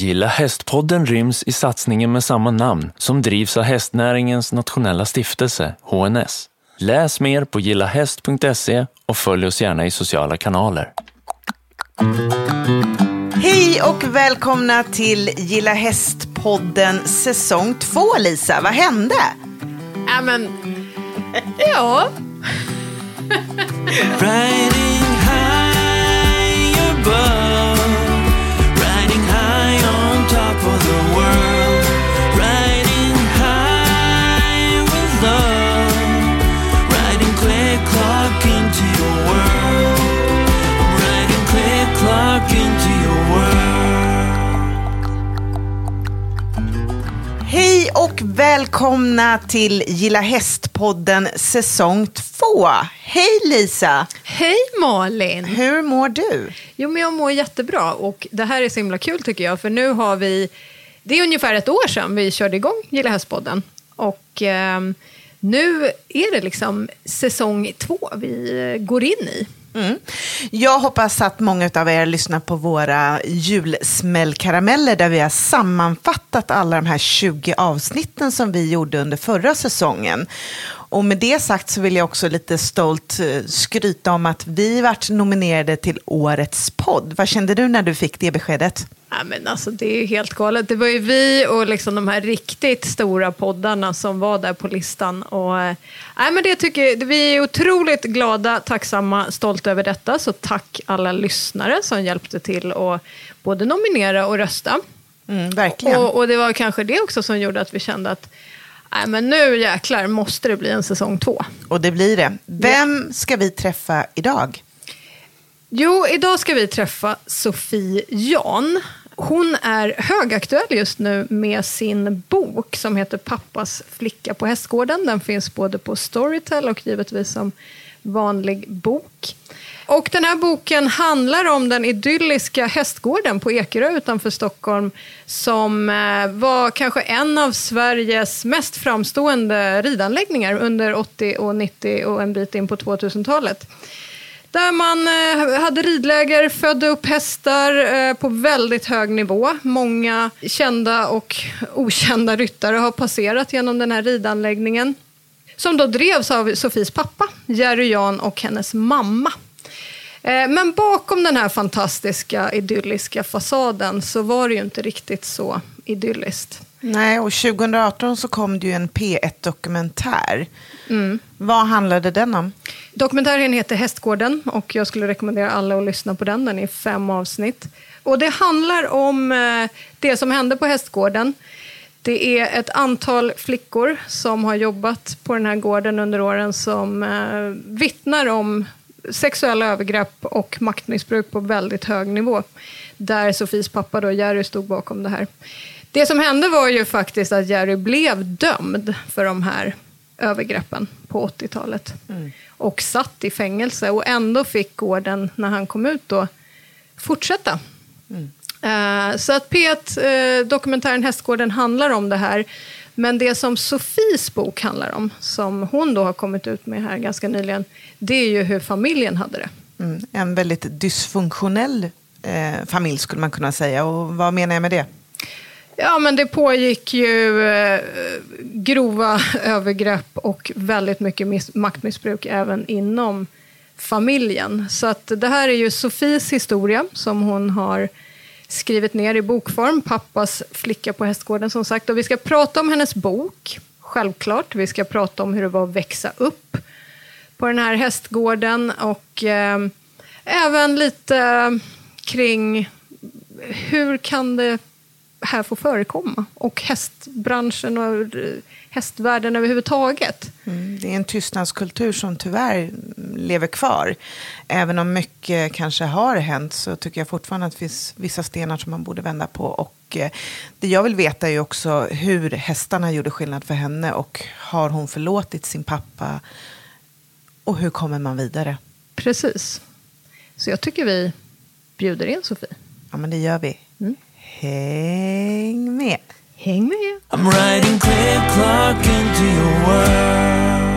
Gilla Hästpodden ryms i satsningen med samma namn som drivs av hästnäringens nationella stiftelse, HNS. Läs mer på gillahäst.se och följ oss gärna i sociala kanaler. Hej och välkomna till Gilla Hästpodden säsong 2, Lisa. Vad hände? Ja, men... Ja. Riding high above, välkomna till Gilla Hästpodden säsong 2. Hej Lisa! Hej Malin! Hur mår du? Jo, men jag mår jättebra och det här är så himla kul tycker jag, för nu har vi... Det är ungefär ett år sedan vi körde igång Gilla Hästpodden och ehm, nu är det liksom säsong två vi eh, går in i. Mm. Jag hoppas att många av er lyssnar på våra julsmällkarameller där vi har sammanfattat alla de här 20 avsnitten som vi gjorde under förra säsongen. Och med det sagt så vill jag också lite stolt eh, skryta om att vi vart nominerade till Årets podd. Vad kände du när du fick det beskedet? Ja, men alltså, det är ju helt galet. Det var ju vi och liksom de här riktigt stora poddarna som var där på listan. Och, nej, men det tycker, vi är otroligt glada, tacksamma, stolta över detta. Så tack alla lyssnare som hjälpte till att både nominera och rösta. Mm, verkligen. Och, och det var kanske det också som gjorde att vi kände att nej, men nu jäklar måste det bli en säsong två. Och det blir det. Vem ska vi träffa idag? Jo, idag ska vi träffa Sofie Jan. Hon är högaktuell just nu med sin bok som heter Pappas flicka på hästgården. Den finns både på Storytel och givetvis som vanlig bok. Och den här boken handlar om den idylliska hästgården på Ekerö utanför Stockholm som eh, var kanske en av Sveriges mest framstående ridanläggningar under 80 och 90 och en bit in på 2000-talet. Där man eh, hade ridläger, födde upp hästar eh, på väldigt hög nivå. Många kända och okända ryttare har passerat genom den här ridanläggningen. Som då drevs av Sofies pappa, Jerry Jan och hennes mamma. Eh, Men bakom den här fantastiska, idylliska fasaden så var det ju inte riktigt så idylliskt. Nej, och 2018 så kom det ju en P1-dokumentär. Vad handlade den om? Dokumentären heter Hästgården och jag skulle rekommendera alla att lyssna på den. Den är fem avsnitt. Och det handlar om eh, det som hände på Hästgården. Det är ett antal flickor som har jobbat på den här gården under åren som eh, vittnar om sexuella övergrepp och maktmissbruk på väldigt hög nivå. Där Sofies pappa då, Jerry stod bakom det här. Det som hände var ju faktiskt att Jerry blev dömd för de här övergreppen på 80-talet. Och satt i fängelse och ändå fick gården, när han kom ut då, fortsätta. Eh, så att P1, eh, dokumentären Hästgården handlar om det här. Men det som Sofies bok handlar om, som hon då har kommit ut med här ganska nyligen, det är ju hur familjen hade det. Mm, en väldigt dysfunktionell eh, familj skulle man kunna säga. Och vad menar jag med det? Ja, men det pågick ju eh, grova övergrepp och väldigt mycket miss- maktmissbruk även inom familjen. Så att det här är ju Sofies historia som hon har skrivit ner i bokform, Pappas flicka på hästgården som sagt. Och vi ska prata om hennes bok, självklart. Vi ska prata om hur det var att växa upp på den här hästgården och eh, även lite kring hur kan det här få förekomma? Och hästbranschen och eh, hästvärlden överhuvudtaget. Mm, det är en tystnadskultur som tyvärr lever kvar. Även om mycket kanske har hänt så tycker jag fortfarande att det finns vissa stenar som man borde vända på. Och eh, det jag vill veta är också hur hästarna gjorde skillnad för henne och har hon förlåtit sin pappa? Och hur kommer man vidare? Precis. Så jag tycker vi bjuder in Sofie. Ja, men det gör vi. Häng med! Häng med! I'm riding click clock into your world.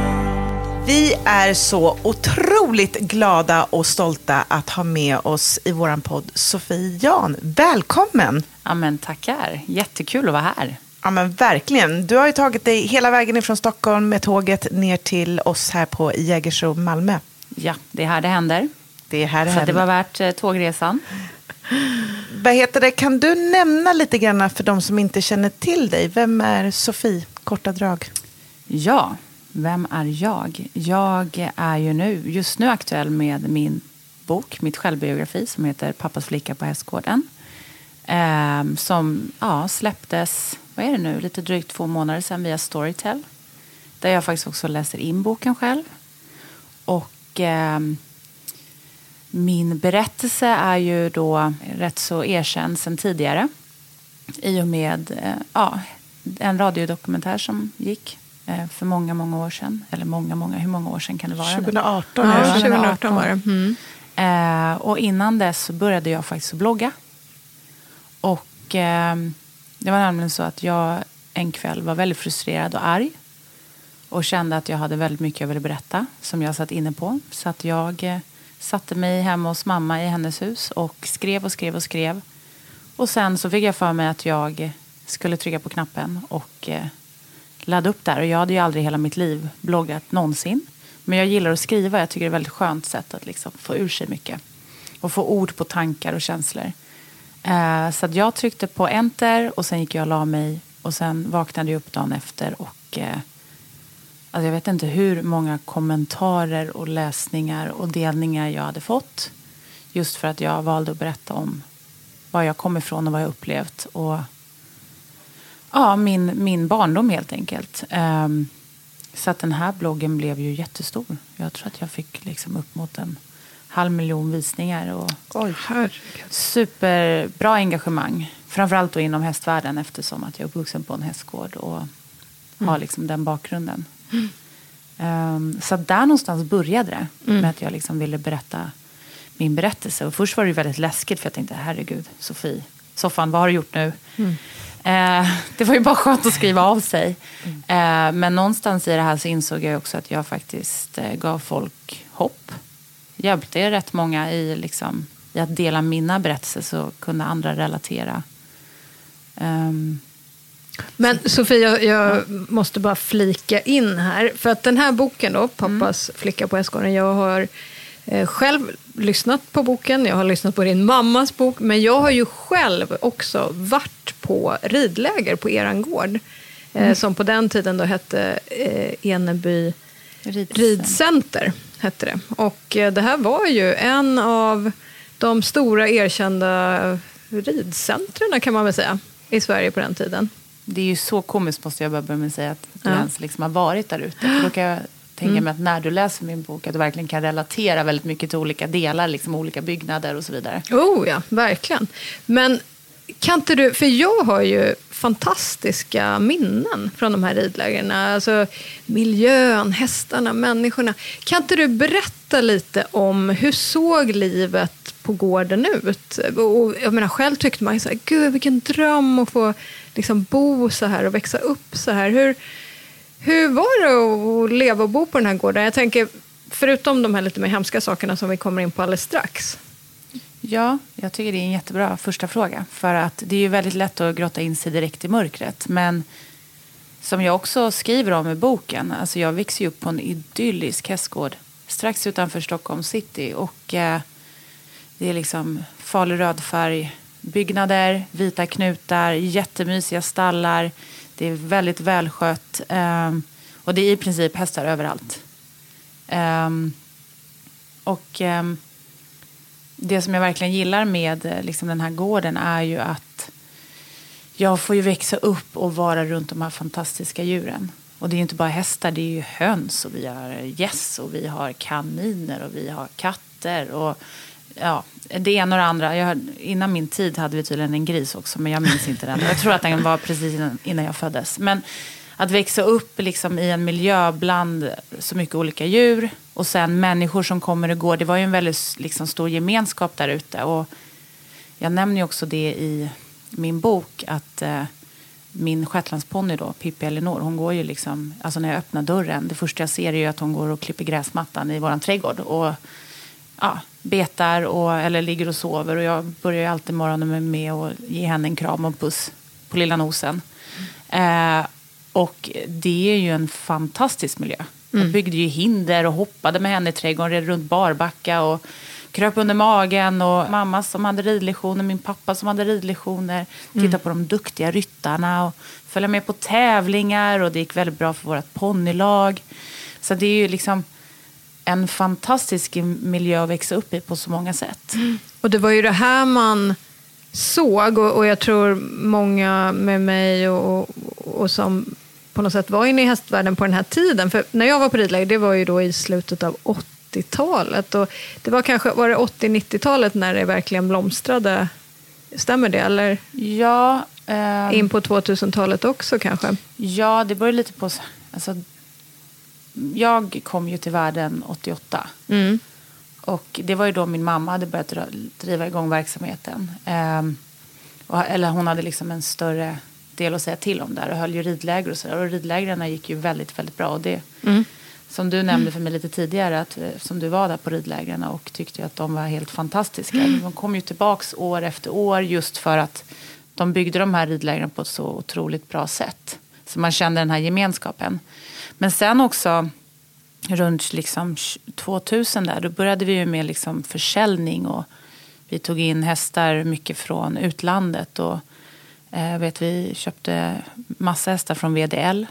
Vi är så otroligt glada och stolta att ha med oss i vår podd Sofie Jan. Välkommen! Ja, men tackar. Jättekul att vara här. Ja men verkligen. Du har ju tagit dig hela vägen ifrån Stockholm med tåget ner till oss här på Jägersro, Malmö. Ja, det är här det händer. Det är här det Så att det händer. var värt eh, tågresan. Vad heter det? Kan du nämna lite grann för de som inte känner till dig? Vem är Sofie? Korta drag. Ja, vem är jag? Jag är ju nu, just nu aktuell med min bok, mitt självbiografi som heter Pappas flicka på hästgården. Ehm, som ja, släpptes, vad är det nu, lite drygt två månader sedan via Storytel. Där jag faktiskt också läser in boken själv. Och ehm, min berättelse är ju då rätt så erkänd sedan tidigare. I och med eh, ja, en radiodokumentär som gick eh, för många, många år sedan. Eller många, många, hur många år sedan kan det vara? 2018 Ja, är det. 2018 var det. Mm. Eh, och innan dess så började jag faktiskt blogga. Och eh, det var nämligen så att jag en kväll var väldigt frustrerad och arg. Och kände att jag hade väldigt mycket jag ville berätta som jag satt inne på. Så att jag satte mig hemma hos mamma i hennes hus och skrev och skrev och skrev. Och sen så fick jag för mig att jag skulle trycka på knappen och eh, ladda upp där. Och jag hade ju aldrig i hela mitt liv bloggat någonsin. Men jag gillar att skriva. Jag tycker det är ett väldigt skönt sätt att liksom få ur sig mycket. Och få ord på tankar och känslor. Eh, så att jag tryckte på enter och sen gick jag och la mig. Och sen vaknade jag upp dagen efter och eh, alltså jag vet inte hur många kommentarer och läsningar och delningar jag hade fått. Just för att jag valde att berätta om var jag kom ifrån och vad jag upplevt. Och ja, min, min barndom helt enkelt. Ehm, så att den här bloggen blev ju jättestor. Jag tror att jag fick liksom upp mot en halv miljon visningar. Och Oj. Herregud. superbra engagemang. Framförallt då inom hästvärlden eftersom att jag är uppvuxen på en hästgård och har liksom den bakgrunden. Ehm, så där någonstans började det med att jag liksom ville berätta min berättelse. Och först var det väldigt läskigt för jag tänkte herregud Sofie, soffan vad har du gjort nu? Eh, det var ju bara skönt att skriva av sig. Eh, men någonstans i det här så insåg jag också att jag faktiskt eh, gav folk hopp. Hjälpte rätt många i, liksom, i att dela mina berättelser så kunde andra relatera. Ehm, Men Sofia, jag, jag måste bara flika in här. För att den här boken då, Pappas flicka på hästgården, jag har eh, själv lyssnat på boken, jag har lyssnat på din mammas bok, men jag har ju själv också varit på ridläger på eran gård. Eh, som på den tiden då hette eh, Eneby Ridcenter. ridcenter. Hette det. Och det här var ju en av de stora erkända ridcentren kan man väl säga i Sverige på den tiden. Det är ju så komiskt måste jag bara börja med att säga att du Ja. ens liksom har varit där ute. För då kan jag tänka mig att när du läser min bok att du verkligen kan relatera väldigt mycket till olika delar, liksom olika byggnader och så vidare. Oh ja, verkligen. Men kan inte du, för jag har ju fantastiska minnen från de här ridlägren. Alltså miljön, hästarna, människorna. Kan inte du berätta lite om hur såg livet på gården ut? Och jag menar, själv tyckte man ju så här, gud vilken dröm att få liksom, bo så här och växa upp så här. Hur, hur var det att leva och bo på den här gården? Jag tänker, förutom de här lite mer hemska sakerna som vi kommer in på alldeles strax. Ja, jag tycker det är en jättebra första fråga. För att det är ju väldigt lätt att grotta in sig direkt i mörkret. Men som jag också skriver om i boken, alltså jag växte ju upp på en idyllisk hästgård strax utanför Stockholm city. Och eh, det är liksom farlig rödfärg, byggnader, vita knutar, jättemysiga stallar. Det är väldigt välskött. Um, och det är i princip hästar överallt. Um, och um, det som jag verkligen gillar med eh, liksom, den här gården är ju att jag får ju växa upp och vara runt de här fantastiska djuren. Och det är ju inte bara hästar, det är ju höns och vi har gäss och vi har kaniner och vi har katter. Och, ja, det ena och det andra. Jag, innan min tid hade vi tydligen en gris också, men jag minns inte den. Jag tror att den var precis innan, jag föddes. Men att växa upp liksom i en miljö bland så mycket olika djur och sen människor som kommer och går. Det var ju en väldigt liksom, stor gemenskap där ute. Jag nämner ju också det i min bok att eh, min shetlandsponny då, Pippi Elinor, hon går ju liksom, alltså när jag öppnar dörren, det första jag ser är ju att hon går och klipper gräsmattan i våran trädgård. Och ja, betar och, eller ligger och sover. Och jag börjar alltid morgonen med att ge henne en kram och en puss på lilla nosen. Eh, och det är ju en fantastisk miljö. Jag byggde ju hinder och hoppade med henne i trädgården, red runt barbacka och kröp under magen. Och mamma som hade ridlektioner, min pappa som hade ridlektioner. Titta på de duktiga ryttarna och följa med på tävlingar. Och det gick väldigt bra för vårt ponnylag. Så det är ju liksom en fantastisk miljö att växa upp i på så många sätt. Och det var ju det här man såg och, och jag tror många med mig och, och, som på något sätt var inne i hästvärlden på den här tiden. För när jag var på ridläger, det var ju då i slutet av 80-talet. Och det var kanske, var det 80-90-talet när det verkligen blomstrade? Stämmer det? Eller Ja, ehm, in på 2000-talet också kanske? ja det beror lite på... Alltså, jag kom ju till världen 88. Mm. Och det var ju då min mamma hade börjat driva igång verksamheten. Ehm, och, eller hon hade liksom en större del att säga till om där och höll ju ridläger och sådär. Och ridlägren gick ju väldigt, väldigt bra. Och det, Som du nämnde för mig lite tidigare, att, eh, som du var där på ridlägren och tyckte att de var helt fantastiska. De kom ju tillbaks år efter år just för att de byggde de här ridlägren på ett så otroligt bra sätt. Så man kände den här gemenskapen. Men sen också runt liksom 2000 där, då började vi ju med liksom försäljning och vi tog in hästar mycket från utlandet. Och, eh, vet, vi köpte massa hästar från VDL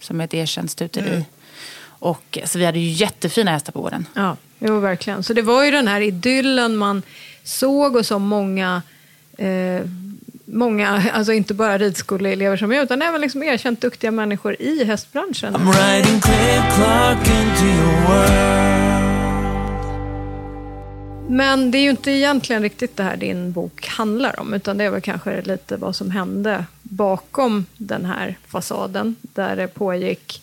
som är ett erkänt stuteri. Och, så vi hade ju jättefina hästar på gården. Ja, jo, verkligen. Så det var ju den här idyllen man såg och som många, eh, många alltså inte bara ridskoleelever som jag, utan även liksom erkänt duktiga människor i hästbranschen. Men det är ju inte egentligen riktigt det här din bok handlar om, utan det är väl kanske lite vad som hände bakom den här fasaden, där det pågick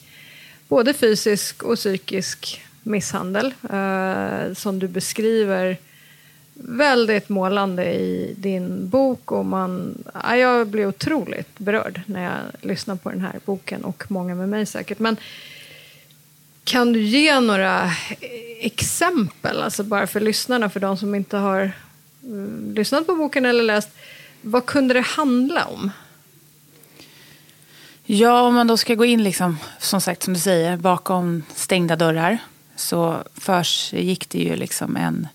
både fysisk och psykisk misshandel, eh, som du beskriver väldigt målande i din bok. Och man, ja, jag blir otroligt berörd när jag lyssnar på den här boken, och många med mig säkert. Men kan du ge några exempel, alltså bara för lyssnarna, för de som inte har mm, lyssnat på boken eller läst. Vad kunde det handla om? Ja, om man då ska gå in, liksom, som sagt, som du säger, bakom stängda dörrar så först gick det ju liksom en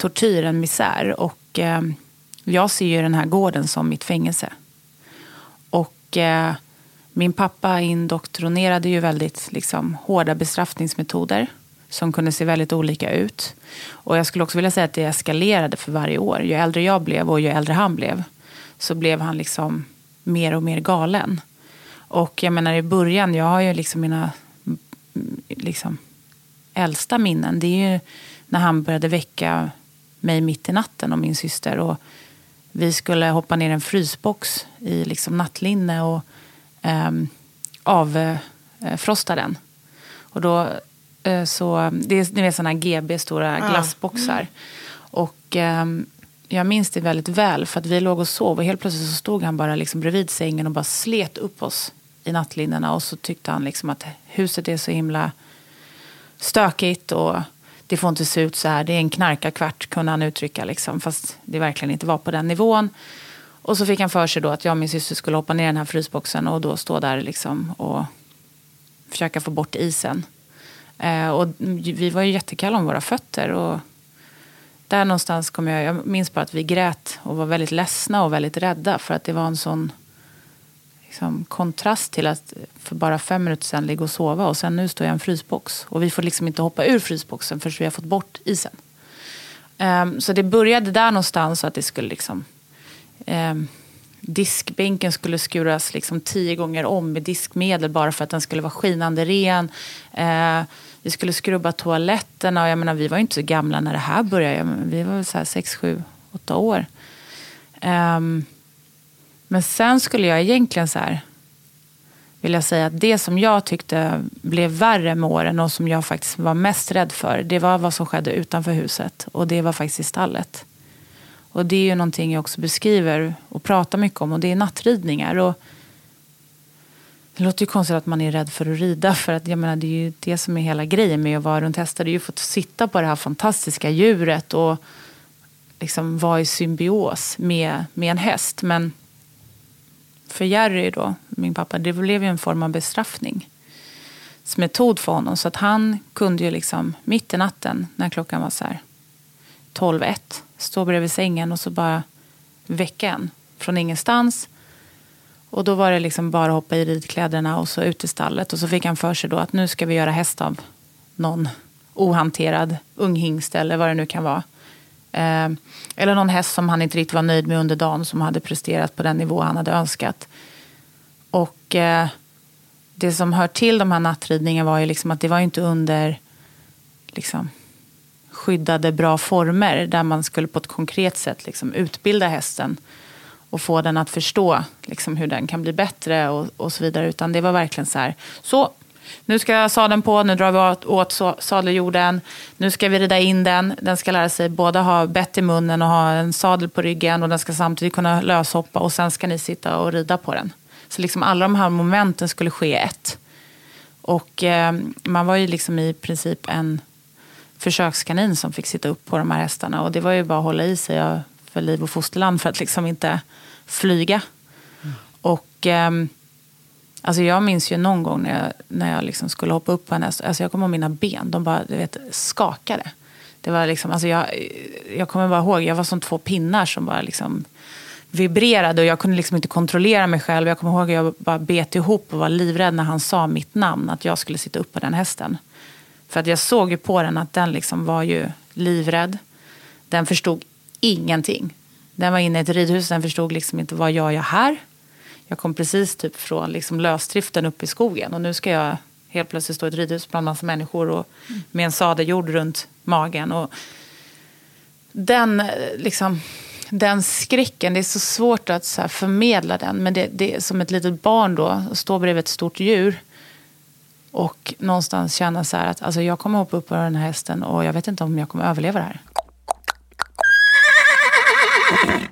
tortyr, en misär. Och eh, jag ser ju den här gården som mitt fängelse. Och eh, min pappa indoktrinerade ju väldigt liksom, hårda bestraffningsmetoder som kunde se väldigt olika ut. Och jag skulle också vilja säga att det eskalerade för varje år. Ju äldre jag blev och ju äldre han blev så blev han liksom mer och mer galen. Och jag menar i början, jag har ju liksom mina mm, liksom, äldsta minnen. Det är ju när han började väcka mig mitt i natten och min syster. Och vi skulle hoppa ner i en frysbox i liksom nattlinne och um, avfrosta den. Och då eh, så, det är ni vet sådana GB, stora glassboxar. Och ehm, jag minns det väldigt väl för att vi låg och sov och helt plötsligt så stod han bara liksom bredvid sängen och bara slet upp oss i nattlinnena. Och så tyckte han liksom att huset är så himla stökigt och det får inte se ut så här. Det är en knarkarkvart kunde han uttrycka liksom, fast det verkligen inte var på den nivån. Och så fick han för sig då att jag och min syster skulle hoppa ner i den här frysboxen och då stå där liksom och försöka få bort isen. Eh, och vi var ju jättekalla om våra fötter. Och där någonstans kom jag, jag minns bara att vi grät och var väldigt ledsna och väldigt rädda för att det var en sån liksom, kontrast till att för bara fem minuter sedan ligga och sova och sen nu står jag i en frysbox. Och vi får liksom inte hoppa ur frysboxen förrän vi har fått bort isen. Um, så det började där någonstans att det skulle liksom Um, diskbänken skulle skuras liksom tio gånger om med diskmedel bara för att den skulle vara skinande ren. Uh, vi skulle skrubba toaletterna och jag menar, vi var ju inte så gamla när det här började. Vi var väl så här sex, sju, åtta år. Um, men sen skulle jag egentligen så här vilja säga att det som jag tyckte blev värre med åren och som jag faktiskt var mest rädd för, det var vad som skedde utanför huset. Och det var faktiskt i stallet. Och det är ju någonting jag också beskriver och pratar mycket om och det är nattridningar. Och det låter ju konstigt att man är rädd för att rida för att jag menar, det är ju det som är hela grejen med att vara runt hästar. Det är ju att få sitta på det här fantastiska djuret och liksom vara i symbios med, med en häst. Men för Jerry då, min pappa, det blev ju en form av bestraffningsmetod för honom. Så att han kunde ju liksom mitt i natten när klockan var så här 12-1 stå bredvid sängen och så bara väcka en från ingenstans. Och då var det liksom bara hoppa i ridkläderna och så ut i stallet. Och så fick han för sig då att nu ska vi göra häst av någon ohanterad unghingst eller vad det nu kan vara. Ehm, eller någon häst som han inte riktigt var nöjd med under dagen som hade presterat på den nivå han hade önskat. Och eh, det som hör till de här nattridningarna var ju liksom att det var inte under liksom, skyddade bra former där man skulle på ett konkret sätt liksom, utbilda hästen och få den att förstå liksom, hur den kan bli bättre och, och så vidare. Utan det var verkligen så här, så nu ska sadeln på, nu drar vi åt, åt sadeljorden, nu ska vi rida in den. Den ska lära sig både ha bett i munnen och ha en sadel på ryggen och den ska samtidigt kunna löshoppa och sen ska ni sitta och rida på den. Så liksom alla de här momenten skulle ske ett. Och eh, man var ju liksom i princip en försökskanin som fick sitta upp på de här hästarna. Och det var ju bara att hålla i sig för liv och fosterland för att liksom inte flyga. Mm. Och eh, alltså jag minns ju någon gång när jag, när jag liksom skulle hoppa upp på en häst. Alltså, alltså jag kommer ihåg mina ben, de bara du vet, skakade. Det var liksom, alltså jag, jag kommer bara ihåg, jag var som två pinnar som bara liksom vibrerade och jag kunde liksom inte kontrollera mig själv. Jag kommer ihåg att jag bara bet ihop och var livrädd när han sa mitt namn, att jag skulle sitta upp på den hästen. För att jag såg ju på den att den liksom var ju livrädd. Den förstod ingenting. Den var inne i ett ridhus, den förstod liksom inte vad jag gör jag här? Jag kom precis typ från liksom lösdriften upp i skogen och nu ska jag helt plötsligt stå i ett ridhus bland massa människor och med en sadeljord runt magen. Och den liksom den skräcken, det är så svårt att så förmedla den. Men det, det är som ett litet barn då, att stå bredvid ett stort djur. Och någonstans känna så att alltså jag kommer hoppa upp på den här hästen och jag vet inte om jag kommer överleva det här.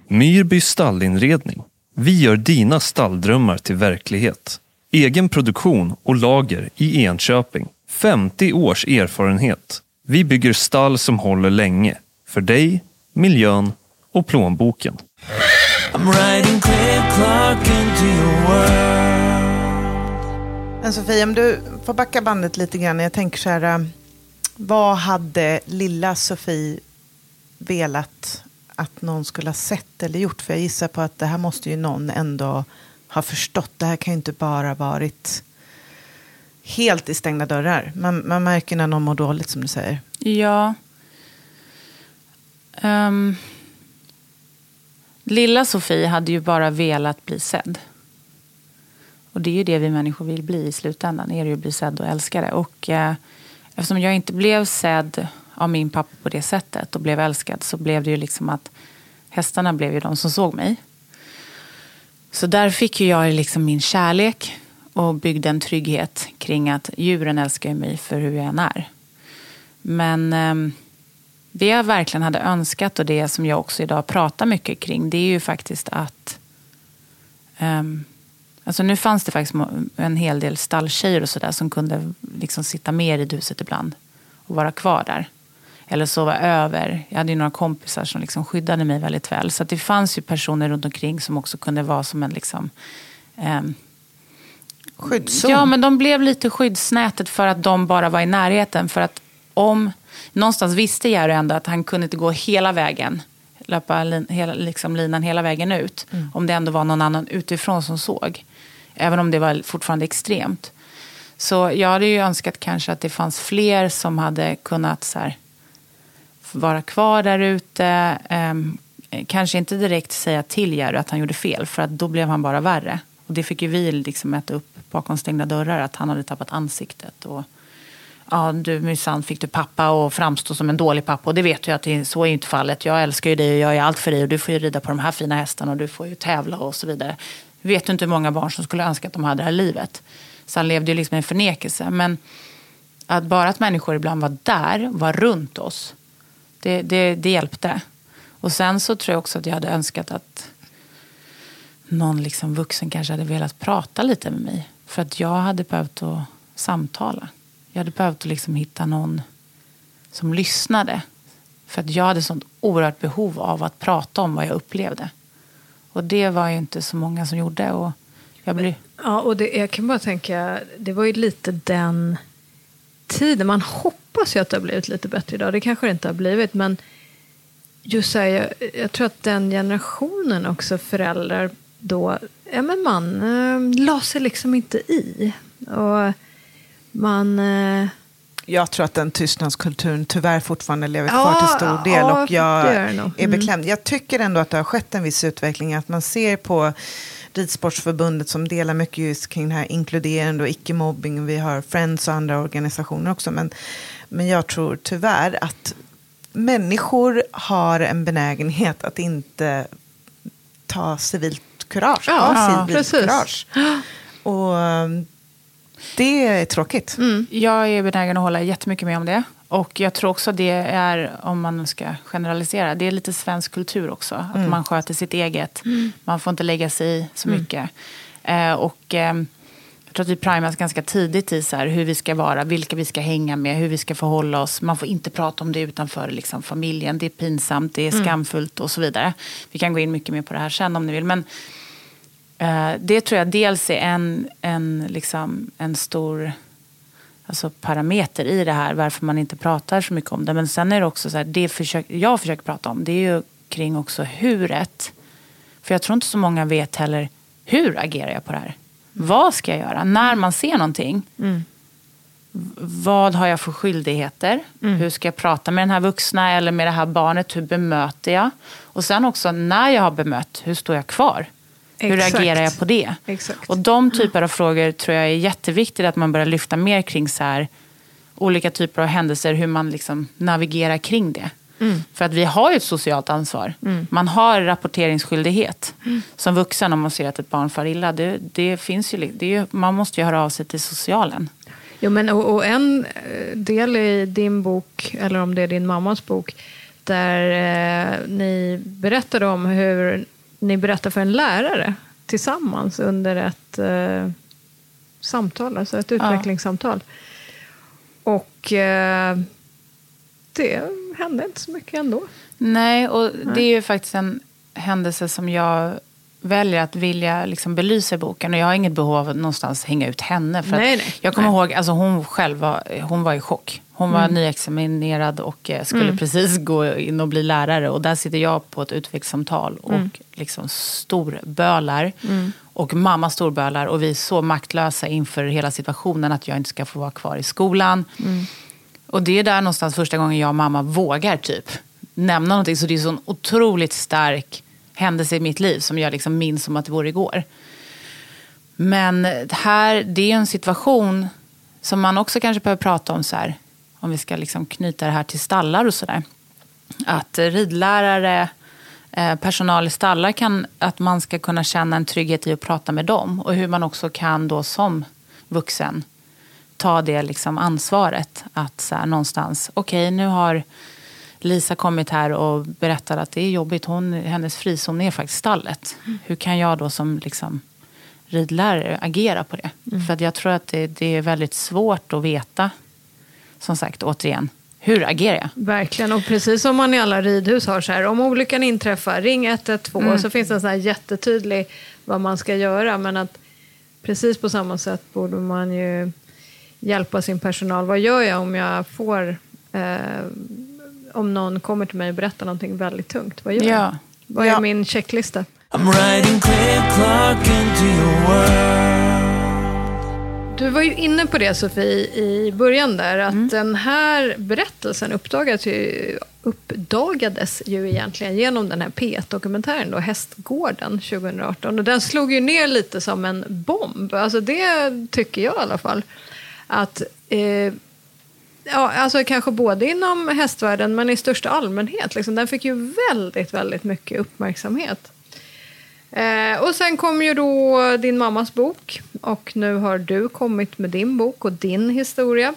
Myrby stallinredning. Vi gör dina stalldrömmar till verklighet. Egen produktion och lager i Enköping. 50 års erfarenhet. Vi bygger stall som håller länge. För dig, miljön och plånboken. Men Sofie, om du får backa bandet lite grann. Jag tänker så här, äh, vad hade lilla Sofie velat att någon skulle ha sett eller gjort? För jag gissar på att det här måste ju någon ändå ha förstått. Det här kan ju inte bara varit helt i stängda dörrar. Man, man märker när någon mår dåligt som du säger. Ja. Um, Lilla Sofie hade ju bara velat bli sedd. Och det är ju det vi människor vill bli i slutändan. Är det ju att bli sedd och älskade. Och eh, eftersom jag inte blev sedd av min pappa på det sättet och blev älskad så blev det ju liksom att hästarna blev ju de som såg mig. Så där fick ju jag liksom min kärlek och byggde en trygghet kring att djuren älskar mig för hur jag än är. Men eh, det jag verkligen hade önskat och det som jag också idag pratar mycket kring det är ju faktiskt att um, Alltså nu fanns det faktiskt en hel del stalltjejer och sådär som kunde liksom sitta mer i huset ibland och vara kvar där. Eller sova över. Jag hade ju några kompisar som liksom skyddade mig väldigt väl. Så det fanns ju personer runt omkring som också kunde vara som en liksom, um, Skyddszon? Ja, men de blev lite skyddsnätet för att de bara var i närheten. För att om någonstans visste Jerry ändå att han kunde inte gå hela vägen, löpa lin, hela, liksom linan hela vägen ut. Mm. Om det ändå var någon annan utifrån som såg. Även om det var fortfarande extremt. Så jag hade ju önskat kanske att det fanns fler som hade kunnat så här, vara kvar där ute. Ehm, kanske inte direkt säga till Jerry att han gjorde fel, för att då blev han bara värre. Och det fick ju vi liksom äta upp bakom stängda dörrar, att han hade tappat ansiktet. Och, ja, du minsann fick du pappa och framstå som en dålig pappa. Och det vet jag att det, så är inte fallet. Jag älskar ju dig och jag är allt för dig och du får ju rida på de här fina hästarna och du får ju tävla och så vidare. Vet du inte hur många barn som skulle önska att de hade det här livet. Så han levde ju liksom i en förnekelse. Men att bara att människor ibland var där, var runt oss, det, det, det hjälpte. Och sen så tror jag också att jag hade önskat att någon liksom vuxen kanske hade velat prata lite med mig. För att jag hade behövt att samtala. Jag hade behövt att liksom hitta någon som lyssnade. För att jag hade sånt oerhört behov av att prata om vad jag upplevde. Och det var ju inte så många som gjorde. Och jag blev... Ja, och det, jag kan bara tänka, det var ju lite den tiden. Man hoppas ju att det har blivit lite bättre idag. Det kanske det inte har blivit, men just här, jag, jag tror att den generationen också föräldrar då, ja men man eh, la sig liksom inte i. Och man... Eh, Jag tror att den tystnadskulturen tyvärr fortfarande lever Ja, kvar till stor del. ja, och jag nog. är Mm. beklämd. Jag tycker ändå att det har skett en viss utveckling. Att man ser på Ridsportsförbundet som delar mycket just kring det här inkluderande och icke-mobbing. Vi har Friends och andra organisationer också. Men, men jag tror tyvärr att människor har en benägenhet att inte ta civilt kurage. Ja, ja, civilt precis. kurage. Och um, det är tråkigt. Mm. Jag är benägen att hålla jättemycket med om det. Och jag tror också det är, om man ska generalisera, det är lite svensk kultur också. Att man sköter sitt eget. Man får inte lägga sig i så mycket. Eh, och eh, tror att vi primas ganska tidigt i så här, hur vi ska vara, vilka vi ska hänga med, hur vi ska förhålla oss. Man får inte prata om det utanför liksom, familjen. Det är pinsamt, det är skamfullt och så vidare. Vi kan gå in mycket mer på det här sen om ni vill. Men Eh, det tror jag dels är en, en, liksom, en stor alltså, parameter i det här, varför man inte pratar så mycket om det. Men sen är det också så här, det försök, jag försöker prata om, det är ju kring också huret. För jag tror inte så många vet heller, hur agerar jag på det här? Vad ska jag göra? När man ser någonting, vad har jag för skyldigheter? Hur ska jag prata med den här vuxna eller med det här barnet? Hur bemöter jag? Och sen också när jag har bemött, hur står jag kvar? Hur Exakt. agerar jag på det? Exakt. Och de typer av frågor tror jag är jätteviktigt att man börjar lyfta mer kring så här, olika typer av händelser, hur man liksom navigerar kring det. För att vi har ju ett socialt ansvar. Man har rapporteringsskyldighet som vuxen om man ser att ett barn far illa. Det, det finns ju, det är man måste ju höra av sig till socialen. Jo, men, och, och en eh, del i din bok, eller om det är din mammas bok, där eh, ni berättade om hur ni berättar för en lärare tillsammans under ett eh, samtal, alltså ett utvecklingssamtal. Och eh, det hände inte så mycket ändå. Nej, och det är ju faktiskt en händelse som jag väljer att vilja liksom belysa i boken. Och jag har inget behov av att någonstans hänga ut henne. För Nej, nej. Jag kommer Nej. ihåg, alltså hon själv var, hon var i chock. Hon Mm. var nyexaminerad och eh, skulle precis gå in och bli lärare. Och där sitter jag på ett utvecklingssamtal och Mm. liksom storbölar. Och mamma storbölar. Och vi är så maktlösa inför hela situationen att jag inte ska få vara kvar i skolan. Mm. Och det är där någonstans första gången jag och mamma vågar typ nämna någonting. Så det är en sån otroligt stark händelse i mitt liv som jag liksom minns som att det vore igår. Men här, det är en situation som man också kanske behöver prata om så här. Om vi ska liksom knyta det här till stallar och sådär. Att ridlärare, eh, personal i stallar kan, att man ska kunna känna en trygghet i att prata med dem. Och hur man också kan då som vuxen ta det liksom ansvaret. Att så här, någonstans, okej nu har Lisa kommit här och berättat att det är jobbigt. Hon, hennes frizon är faktiskt stallet. Hur kan jag då som liksom ridlärare agera på det? För att jag tror att det, det är väldigt svårt att veta. Som sagt, återigen, hur agerar jag? Verkligen, och precis som man i alla ridhus har så här, om olyckan inträffar, ring 112, så finns det en sån här jättetydlig vad man ska göra. Men att precis på samma sätt borde man ju hjälpa sin personal. Vad gör jag om jag får, eh, om någon kommer till mig och berättar någonting väldigt tungt? Vad gör Ja. jag? Vad är Ja. min checklista? I'm riding clear clock into your world. Du var ju inne på det Sofie i början där, att den här berättelsen uppdagades ju, uppdagades ju egentligen genom den här P1-dokumentären då, Hästgården 2018. Och den slog ju ner lite som en bomb, alltså det tycker jag i alla fall. Att eh, Ja, alltså kanske både inom hästvärlden men i största allmänhet. Liksom. Den fick ju väldigt, väldigt mycket uppmärksamhet. Eh, och sen kom ju då din mammas bok och nu har du kommit med din bok och din historia.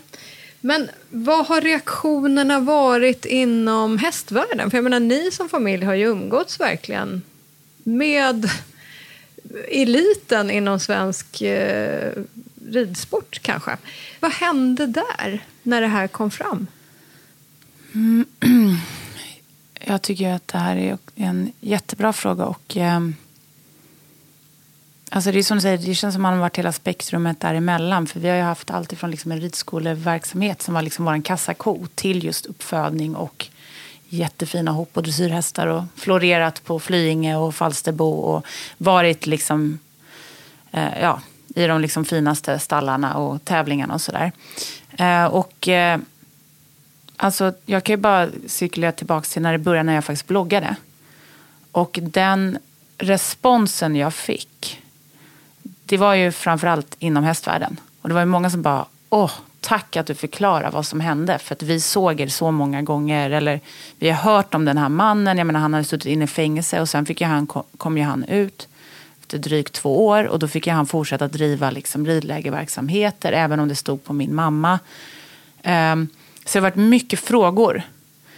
Men vad har reaktionerna varit inom hästvärlden? För jag menar, ni som familj har ju umgåtts verkligen med eliten inom svensk eh, ridsport kanske. Vad hände där när det här kom fram? Jag tycker att det här är en jättebra fråga. Och, eh, alltså det är som du säger, det känns som att man har varit hela spektrumet däremellan. För vi har ju haft allt ifrån liksom en ridskoleverksamhet som var liksom vår kassako till just uppfödning och jättefina hopp och dressyrhästar och florerat på Flyinge och Falsterbo och varit liksom, eh, ja, i de liksom finaste stallarna och tävlingarna och sådär. Eh, och eh, alltså, jag kan ju bara cirkulera tillbaka till när det började när jag faktiskt bloggade. Och den responsen jag fick, det var ju framförallt inom hästvärlden. Och det var ju många som bara, åh, tack att du förklarar vad som hände. För att vi såg er så många gånger. Eller vi har hört om den här mannen. Jag menar, han hade suttit inne i fängelse och sen fick ju han, kom ju han ut efter drygt två år. Och då fick han fortsätta driva liksom ridlägerverksamheter. Även om det stod på min mamma. Um, så det har varit mycket frågor.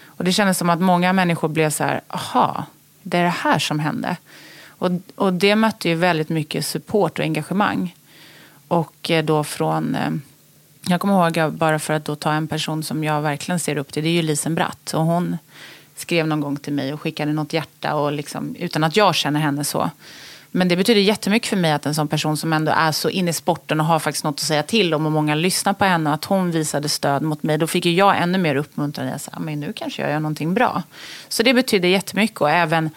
Och det kändes som att många människor blev så här, aha, det är det här som hände. Och, och det mötte ju väldigt mycket support och engagemang. Och eh, då från eh, jag kommer ihåg, bara för att då ta en person som jag verkligen ser upp till, det är ju Lisen Bratt. Och hon skrev någon gång till mig och skickade något hjärta och liksom, utan att jag känner henne så. Men det betyder jättemycket för mig att en sån person som ändå är så inne i sporten och har faktiskt något att säga till om och många lyssnar på henne och att hon visade stöd mot mig. Då fick ju jag ännu mer uppmuntran. Jag sa, ah, men nu kanske jag gör någonting bra. Så det betyder jättemycket och även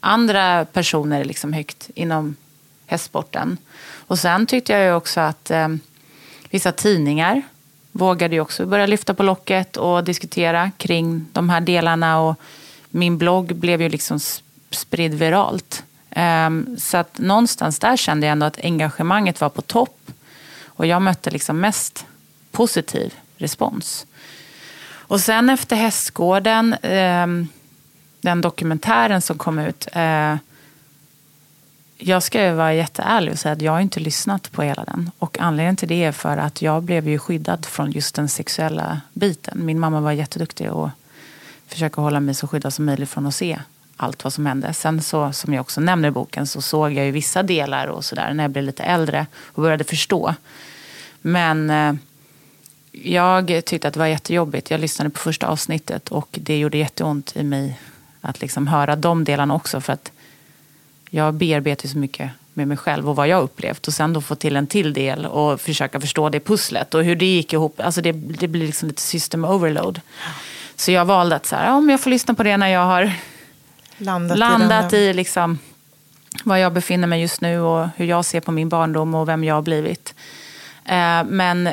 andra personer liksom högt inom hästsporten. Och sen tyckte jag ju också att eh, Vissa tidningar vågade ju också börja lyfta på locket och diskutera kring de här delarna. Och min blogg blev ju liksom spridd viralt. Ehm, så att någonstans där kände jag ändå att engagemanget var på topp. Och jag mötte liksom mest positiv respons. Och sen efter Hästgården, ehm, den dokumentären som kom ut, eh, jag ska ju vara jätteärlig och säga att jag har inte lyssnat på hela den. Och anledningen till det är för att jag blev ju skyddad från just den sexuella biten. Min mamma var jätteduktig och försöka hålla mig så skyddad som möjligt från att se allt vad som hände. Sen så, som jag också nämner i boken, så såg jag ju vissa delar och sådär när jag blev lite äldre och började förstå. Men eh, jag tyckte att det var jättejobbigt. Jag lyssnade på första avsnittet och det gjorde jätteont i mig att liksom höra de delarna också. För att jag bearbetar så mycket med mig själv och vad jag upplevt. Och sen då få till en till del och försöka förstå det pusslet och hur det gick ihop. Alltså det, det blir liksom lite system overload. Så jag valde att så här, om jag får lyssna på det när jag har landat, landat i, i liksom, var jag befinner mig just nu och hur jag ser på min barndom och vem jag har blivit. Eh, men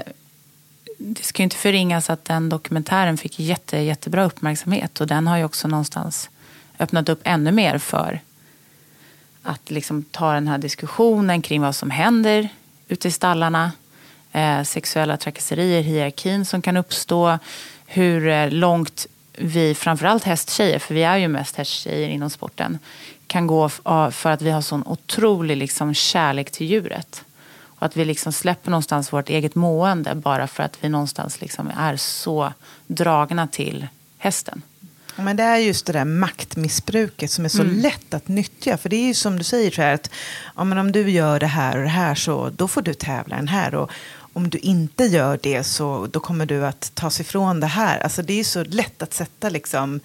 det ska ju inte förringas att den dokumentären fick jätte, jättebra uppmärksamhet. Och den har ju också någonstans öppnat upp ännu mer för att liksom ta den här diskussionen kring vad som händer ute i stallarna. Eh, sexuella trakasserier, hierarkin som kan uppstå. Hur eh, långt vi, framförallt hästtjejer, för vi är ju mest hästtjejer inom sporten, kan gå för att vi har sån otrolig liksom kärlek till djuret. Och att vi liksom släpper någonstans vårt eget mående bara för att vi någonstans liksom är så dragna till hästen. Men det är just det där maktmissbruket som är så mm. lätt att nyttja. För det är ju som du säger, så här, att ja, men om du gör det här och det här så då får du tävla den här. Och om du inte gör det så då kommer du att tas ifrån det här. Alltså det är så lätt att sätta liksom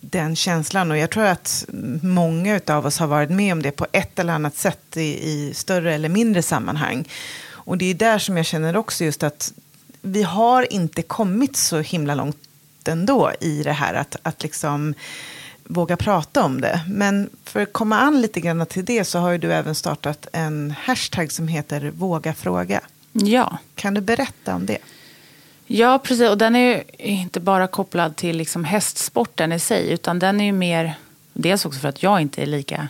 den känslan. Och jag tror att många av oss har varit med om det på ett eller annat sätt i, i större eller mindre sammanhang. Och det är där som jag känner också just att vi har inte kommit så himla långt ändå i det här att, att liksom våga prata om det. Men för att komma an lite grann till det så har ju du även startat en hashtag som heter Våga fråga. Ja. Kan du berätta om det? Ja, precis. Och den är ju inte bara kopplad till liksom hästsporten i sig, utan den är ju mer, dels också för att jag inte är lika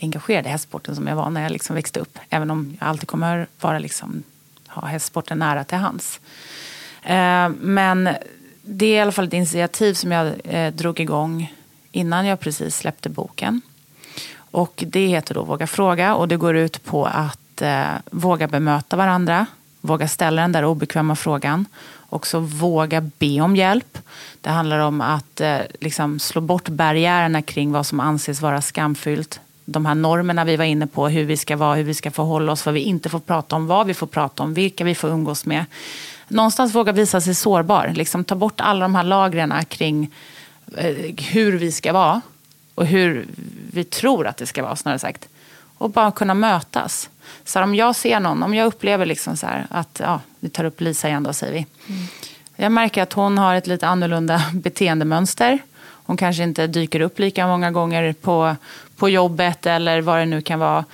engagerad i hästsporten som jag var när jag liksom växte upp. Även om jag alltid kommer vara liksom, ha hästsporten nära till hands. Eh, men det är i alla fall ett initiativ som jag eh, drog igång innan jag precis släppte boken. Och det heter då Våga fråga och det går ut på att eh, våga bemöta varandra, våga ställa den där obekväma frågan också våga be om hjälp. Det handlar om att eh, liksom slå bort barriärerna kring vad som anses vara skamfyllt. De här normerna vi var inne på, hur vi ska vara, hur vi ska förhålla oss, vad vi inte får prata om, vad vi får prata om, vilka vi får umgås med. Någonstans våga visa sig sårbar. Liksom ta bort alla de här lagren kring eh, hur vi ska vara och hur vi tror att det ska vara, snarare sagt. Och bara kunna mötas. Så om jag ser någon, om jag upplever liksom så här att, ja, vi tar upp Lisa igen då säger vi. Mm. Jag märker att hon har ett lite annorlunda beteendemönster. Hon kanske inte dyker upp lika många gånger på, på jobbet eller vad det nu kan vara.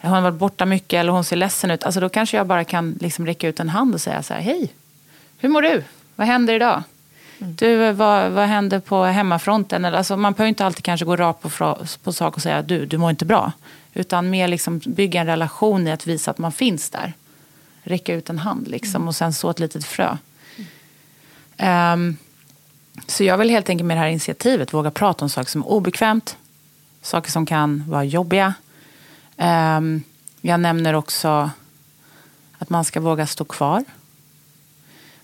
Hon har varit borta mycket eller hon ser ledsen ut. Alltså då kanske jag bara kan liksom räcka ut en hand och säga så här, hej, hur mår du? Vad händer idag? Mm. Du, vad, vad händer på hemmafronten? Alltså, man behöver inte alltid kanske gå rakt på, på sak och säga du, du mår inte bra. Utan mer liksom bygga en relation i att visa att man finns där. Räcka ut en hand liksom, mm. och sen så ett litet frö. Um, så jag vill helt enkelt med det här initiativet våga prata om saker som är obekvämt. Saker som kan vara jobbiga. Um, jag nämner också att man ska våga stå kvar.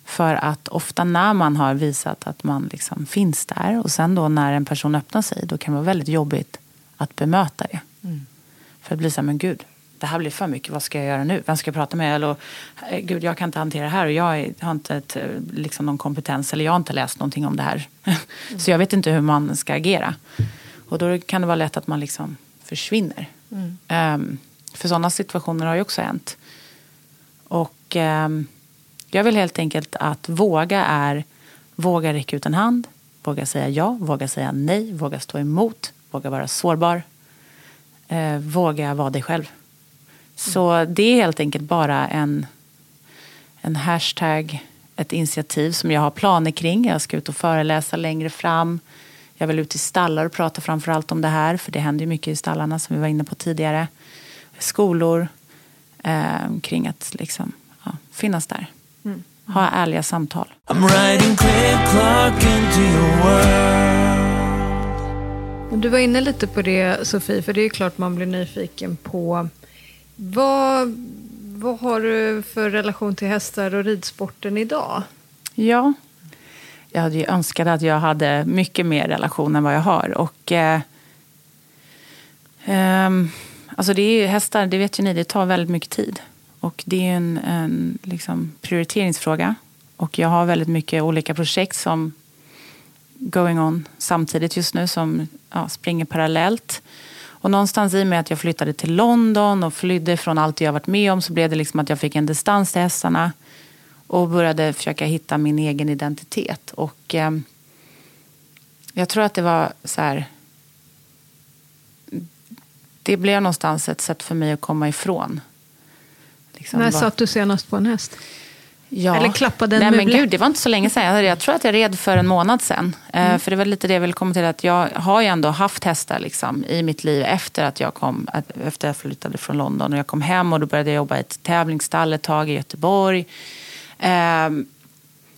För att ofta när man har visat att man liksom finns där och sen då när en person öppnar sig, då kan det vara väldigt jobbigt att bemöta det. Mm. För att bli så här, men gud, det här blir för mycket, vad ska jag göra nu? Vem ska jag prata med? Eller, eh, gud, jag kan inte hantera det här och jag har inte ett, eh, liksom någon kompetens eller jag har inte läst någonting om det här. Mm. Så jag vet inte hur man ska agera. Och då kan det vara lätt att man liksom försvinner. Mm. Um, för sådana situationer har ju också hänt. Och um, jag vill helt enkelt att våga är våga räcka ut en hand, våga säga ja, våga säga nej, våga stå emot, våga vara sårbar, eh, våga vara dig själv. Så det är helt enkelt bara en, en hashtag, ett initiativ som jag har planer kring. Jag ska ut och föreläsa längre fram. Jag vill ut i stallar och prata framförallt om det här, för det händer ju mycket i stallarna som vi var inne på tidigare. Skolor, eh, kring att liksom, ja, finnas där. Mm. Ha ärliga samtal. Du var inne lite på det Sofie, för det är klart man blir nyfiken på vad, vad har du för relation till hästar och ridsporten idag? Ja, jag hade ju önskat att jag hade mycket mer relation än vad jag har. Och, eh, eh, alltså det är hästar, det vet ju ni, det tar väldigt mycket tid. Och det är en, en liksom prioriteringsfråga. Och jag har väldigt mycket olika projekt som going on samtidigt just nu som ja, springer parallellt. Och någonstans i och med att jag flyttade till London och flydde från allt jag varit med om så blev det liksom att jag fick en distans till hästarna och började försöka hitta min egen identitet. Och eh, jag tror att det var så här det blev någonstans ett sätt för mig att komma ifrån. Liksom När satt du senast på en häst? Ja. Eller klappade en Nej, men gud, Det var inte så länge sedan. Jag tror att jag red för en månad sedan. Eh, mm. För det var lite det jag ville komma till. Att jag har ju ändå haft hästar liksom, i mitt liv efter att jag kom, efter jag flyttade från London. Och jag kom hem och då började jag jobba i ett tävlingsstall ett tag i Göteborg. Ehm,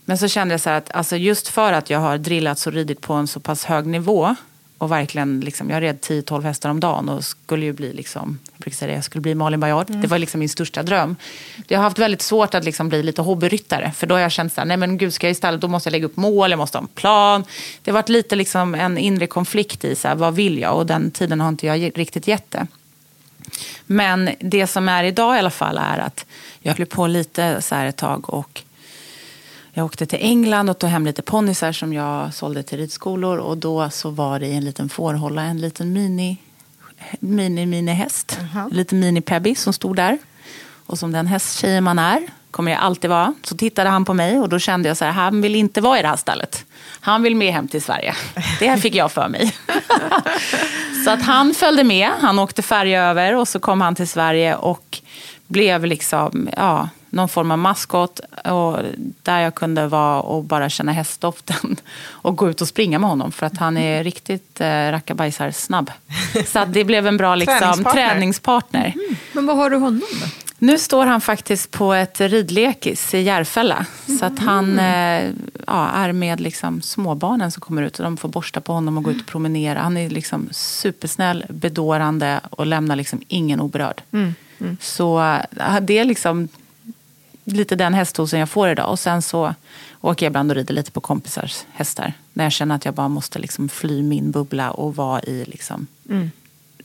men så kände jag så att alltså just för att jag har drillats och ridit på en så pass hög nivå och verkligen, liksom, jag red 10-12 hästar om dagen och skulle ju bli, liksom, jag brukar säga det, jag skulle bli Malin Baryard. Mm. Det var liksom min största dröm. Jag har haft väldigt svårt att liksom bli lite hobbyryttare. För då har jag känt så här, nej men gud ska jag istället, då måste jag lägga upp mål, jag måste ha en plan. Det har varit lite liksom en inre konflikt i, så här, vad vill jag? Och den tiden har inte jag riktigt gett det. Men det som är idag i alla fall är att jag höll på lite så här ett tag och jag åkte till England och tog hem lite ponnysar som jag sålde till ridskolor. Och då så var det i en liten fårhålla en liten mini, mini, mini häst. Uh -huh. En liten mini Pebby som stod där. Och som den hästtjejen man är, kommer jag alltid vara. Så tittade han på mig och då kände jag så här, han vill inte vara i det här stallet. Han vill med hem till Sverige. Det här fick jag för mig. så att han följde med, han åkte färja över och så kom han till Sverige och blev liksom, ja, någon form av maskot. Och där jag kunde vara och bara känna hästdoften. Och gå ut och springa med honom. För att han är riktigt eh, snabb. Så det blev en bra liksom, träningspartner. träningspartner. Mm. Men vad har du honom då? Nu står han faktiskt på ett ridlekis i Järfälla. Så att han mm. eh, ja, är med liksom småbarnen som kommer ut. Och de får borsta på honom och gå ut och promenera. Han är liksom supersnäll, bedårande och lämnar liksom ingen oberörd. Mm. Mm. Så eh, det är liksom lite den hästhosen jag får idag. Och sen så åker jag ibland och rider lite på kompisars hästar. När jag känner att jag bara måste liksom fly min bubbla och vara i liksom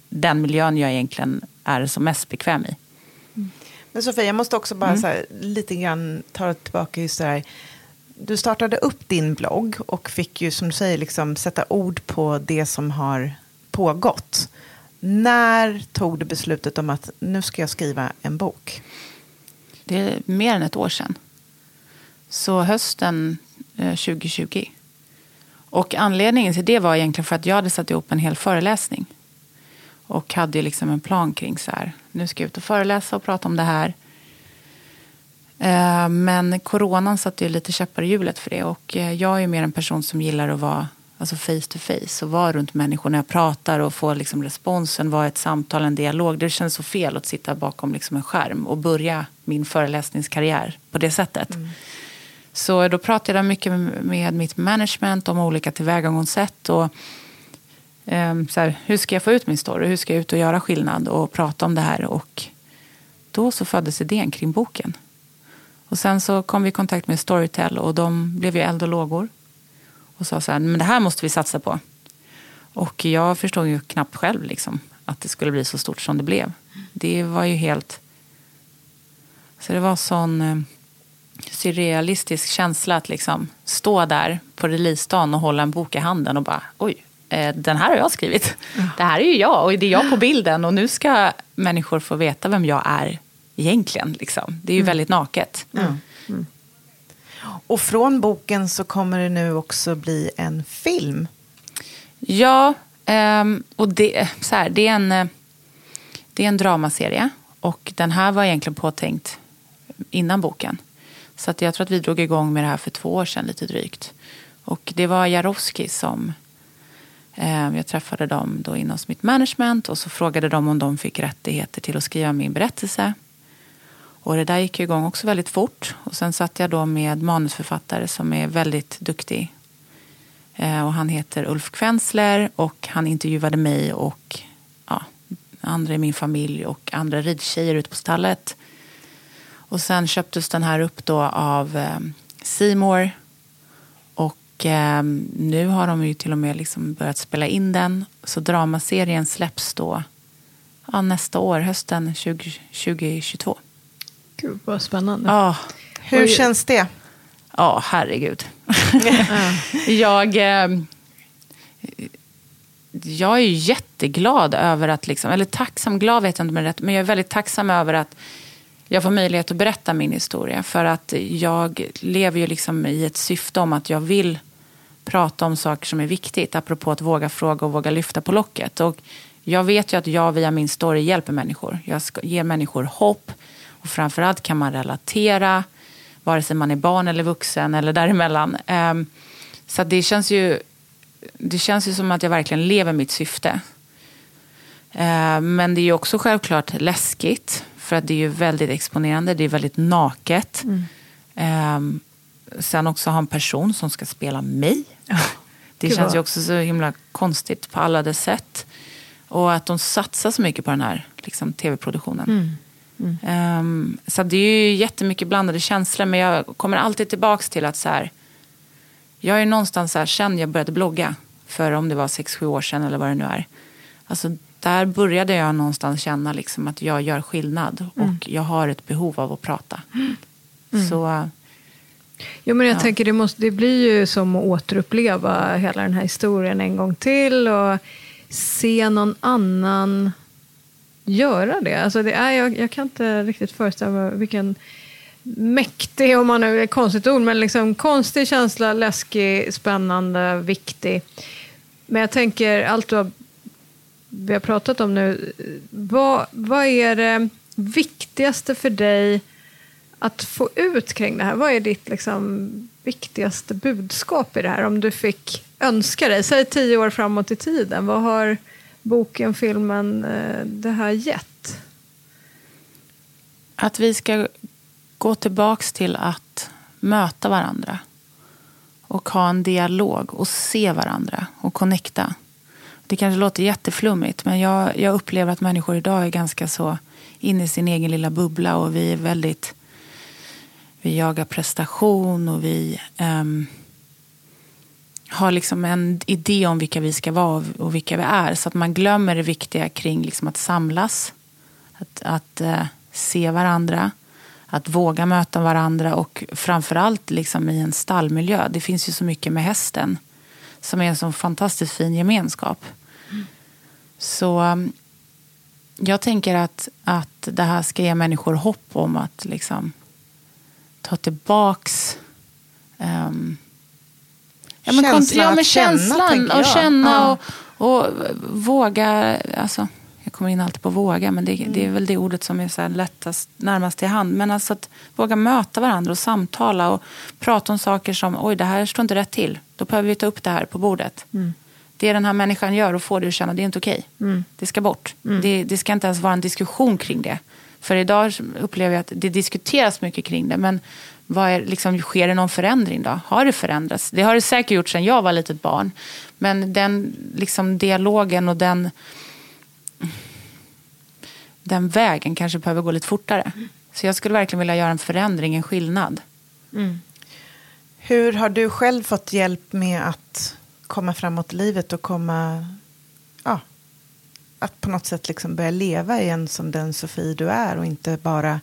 den miljön jag egentligen är som mest bekväm i. Men Sofia, jag måste också bara Mm. här, lite grann ta tillbaka just det här. Du startade upp din blogg och fick ju som du säger liksom sätta ord på det som har pågått. När tog du beslutet om att nu ska jag skriva en bok? Det är mer än ett år sedan. Så hösten eh, 2020. Och anledningen till det var egentligen för att jag hade satt ihop en hel föreläsning. Och hade liksom en plan kring så här. Nu ska jag ut och föreläsa och prata om det här. Eh, men coronan satte ju lite käppar i hjulet för det. Och eh, jag är ju mer en person som gillar att vara alltså face to face. Och vara runt människor när jag pratar och få liksom responsen. Vara ett samtal, en dialog. Det känns så fel att sitta bakom liksom en skärm och börja min föreläsningskarriär på det sättet. Så då pratade jag mycket med mitt management om olika tillvägagångssätt. Och, ehm, så här, hur ska jag få ut min story? Hur ska jag ut och göra skillnad och prata om det här? Och då så föddes idén kring boken. Och sen så kom vi i kontakt med Storytel och de blev ju eld och lågor. Och sa så här, men det här måste vi satsa på. Och jag förstod ju knappt själv liksom, att det skulle bli så stort som det blev. Det var ju helt... Så det var sån eh, surrealistisk känsla att liksom stå där på releasedagen och hålla en bok i handen och bara oj, eh, den här har jag skrivit. Det här är ju jag och det är jag på bilden och nu ska människor få veta vem jag är egentligen. Liksom. Det är ju väldigt naket. Och från boken så kommer det nu också bli en film. Ja, ehm, och det, så här, det, är en, eh, det är en dramaserie. Och den här var egentligen påtänkt innan boken. Så att jag tror att vi drog igång med det här för två år sedan lite drygt. Och det var Jarowski som... Eh, jag träffade dem då inom mitt management och så frågade de om de fick rättigheter till att skriva min berättelse. Och det där gick ju igång också väldigt fort. Och sen satt jag då med manusförfattare som är väldigt duktig. Eh, och han heter Ulf Kvensler och han intervjuade mig och ja, andra i min familj och andra ridtjejer ute på stallet. Och sen köptes den här upp då av eh, Seymour och eh, nu har de ju till och med liksom börjat spela in den. Så dramaserien släpps då ja, nästa år, hösten 20, 2022. Gud vad spännande. Ja, Hur Oj. känns det? Ja, herregud. jag, eh, jag är ju jätteglad över att, liksom, eller tacksam, glad vet jag inte är rätt, men jag är väldigt tacksam över att jag får möjlighet att berätta min historia. För att jag lever ju liksom i ett syfte om att jag vill prata om saker som är viktigt. Apropå att våga fråga och våga lyfta på locket. Och jag vet ju att jag via min story hjälper människor. Jag ger människor hopp. Och framförallt kan man relatera. Vare sig man är barn eller vuxen eller däremellan. Um, så det känns ju det känns ju som att jag verkligen lever mitt syfte. Eh, Men det är ju också självklart läskigt. För att det är ju väldigt exponerande. Det är väldigt naket. Eh, Sen också ha en person som ska spela mig. Det Gud, känns vad- ju också så himla konstigt på alla dess sätt. Och att de satsar så mycket på den här liksom, tv-produktionen. Ehm, så det är ju jättemycket blandade känslor. Men jag kommer alltid tillbaks till att så här, jag är någonstans så här, sen jag började blogga, för om det var sex sju år sedan eller vad det nu är. Alltså, där började jag någonstans känna liksom att jag gör skillnad och jag har ett behov av att prata. Så Jo, men jag Ja. tänker det, måste, det blir ju som att återuppleva hela den här historien en gång till och se någon annan göra det. Alltså det är, jag, jag kan inte riktigt föreställa mig vilken mäktig, om man nu är ett konstigt ord, men liksom konstig känsla, läskig, spännande, viktig. Men jag tänker, allt du har, vi har pratat om nu, vad, vad är det viktigaste för dig att få ut kring det här? Vad är ditt liksom, viktigaste budskap i det här? Om du fick önska dig, säg tio år framåt i tiden, vad har boken, filmen, eh, det här gett? att vi ska gå tillbaks till att möta varandra. Och ha en dialog och se varandra och connecta. Det kanske låter jätteflummigt men jag, jag upplever att människor idag är ganska så inne i sin egen lilla bubbla och vi är väldigt vi jagar prestation och vi um, har liksom en idé om vilka vi ska vara och vilka vi är. Så att man glömmer det viktiga kring liksom att samlas, att, att eh, se varandra, att våga möta varandra och framförallt liksom i en stallmiljö. Det finns ju så mycket med hästen som är en så fantastiskt fin gemenskap. Mm. Så jag tänker att, att det här ska ge människor hopp om att liksom ta tillbaks um, ja, men, känslan, ja, men känslan känna, och känna ja. och, och våga. Alltså, jag kommer in alltid på våga, men det, mm. det är väl det ordet som är så lättast, närmast till hand. Men alltså att våga möta varandra och samtala och prata om saker som, oj det här står inte rätt till. Då behöver vi ta upp det här på bordet. Mm. Det den här människan gör och får dig att känna, det är inte okej. Mm. Det ska bort. Mm. Det, det ska inte ens vara en diskussion kring det. För idag upplever jag att det diskuteras mycket kring det. Men vad är, liksom, sker det någon förändring då? Har det förändrats? Det har det säkert gjort sedan jag var litet barn. Men den liksom, dialogen och den, den vägen kanske behöver gå lite fortare. Så jag skulle verkligen vilja göra en förändring, en skillnad. Mm. Hur har du själv fått hjälp med att komma framåt i livet och komma att på något sätt liksom börja leva igen som den Sofie du är och inte bara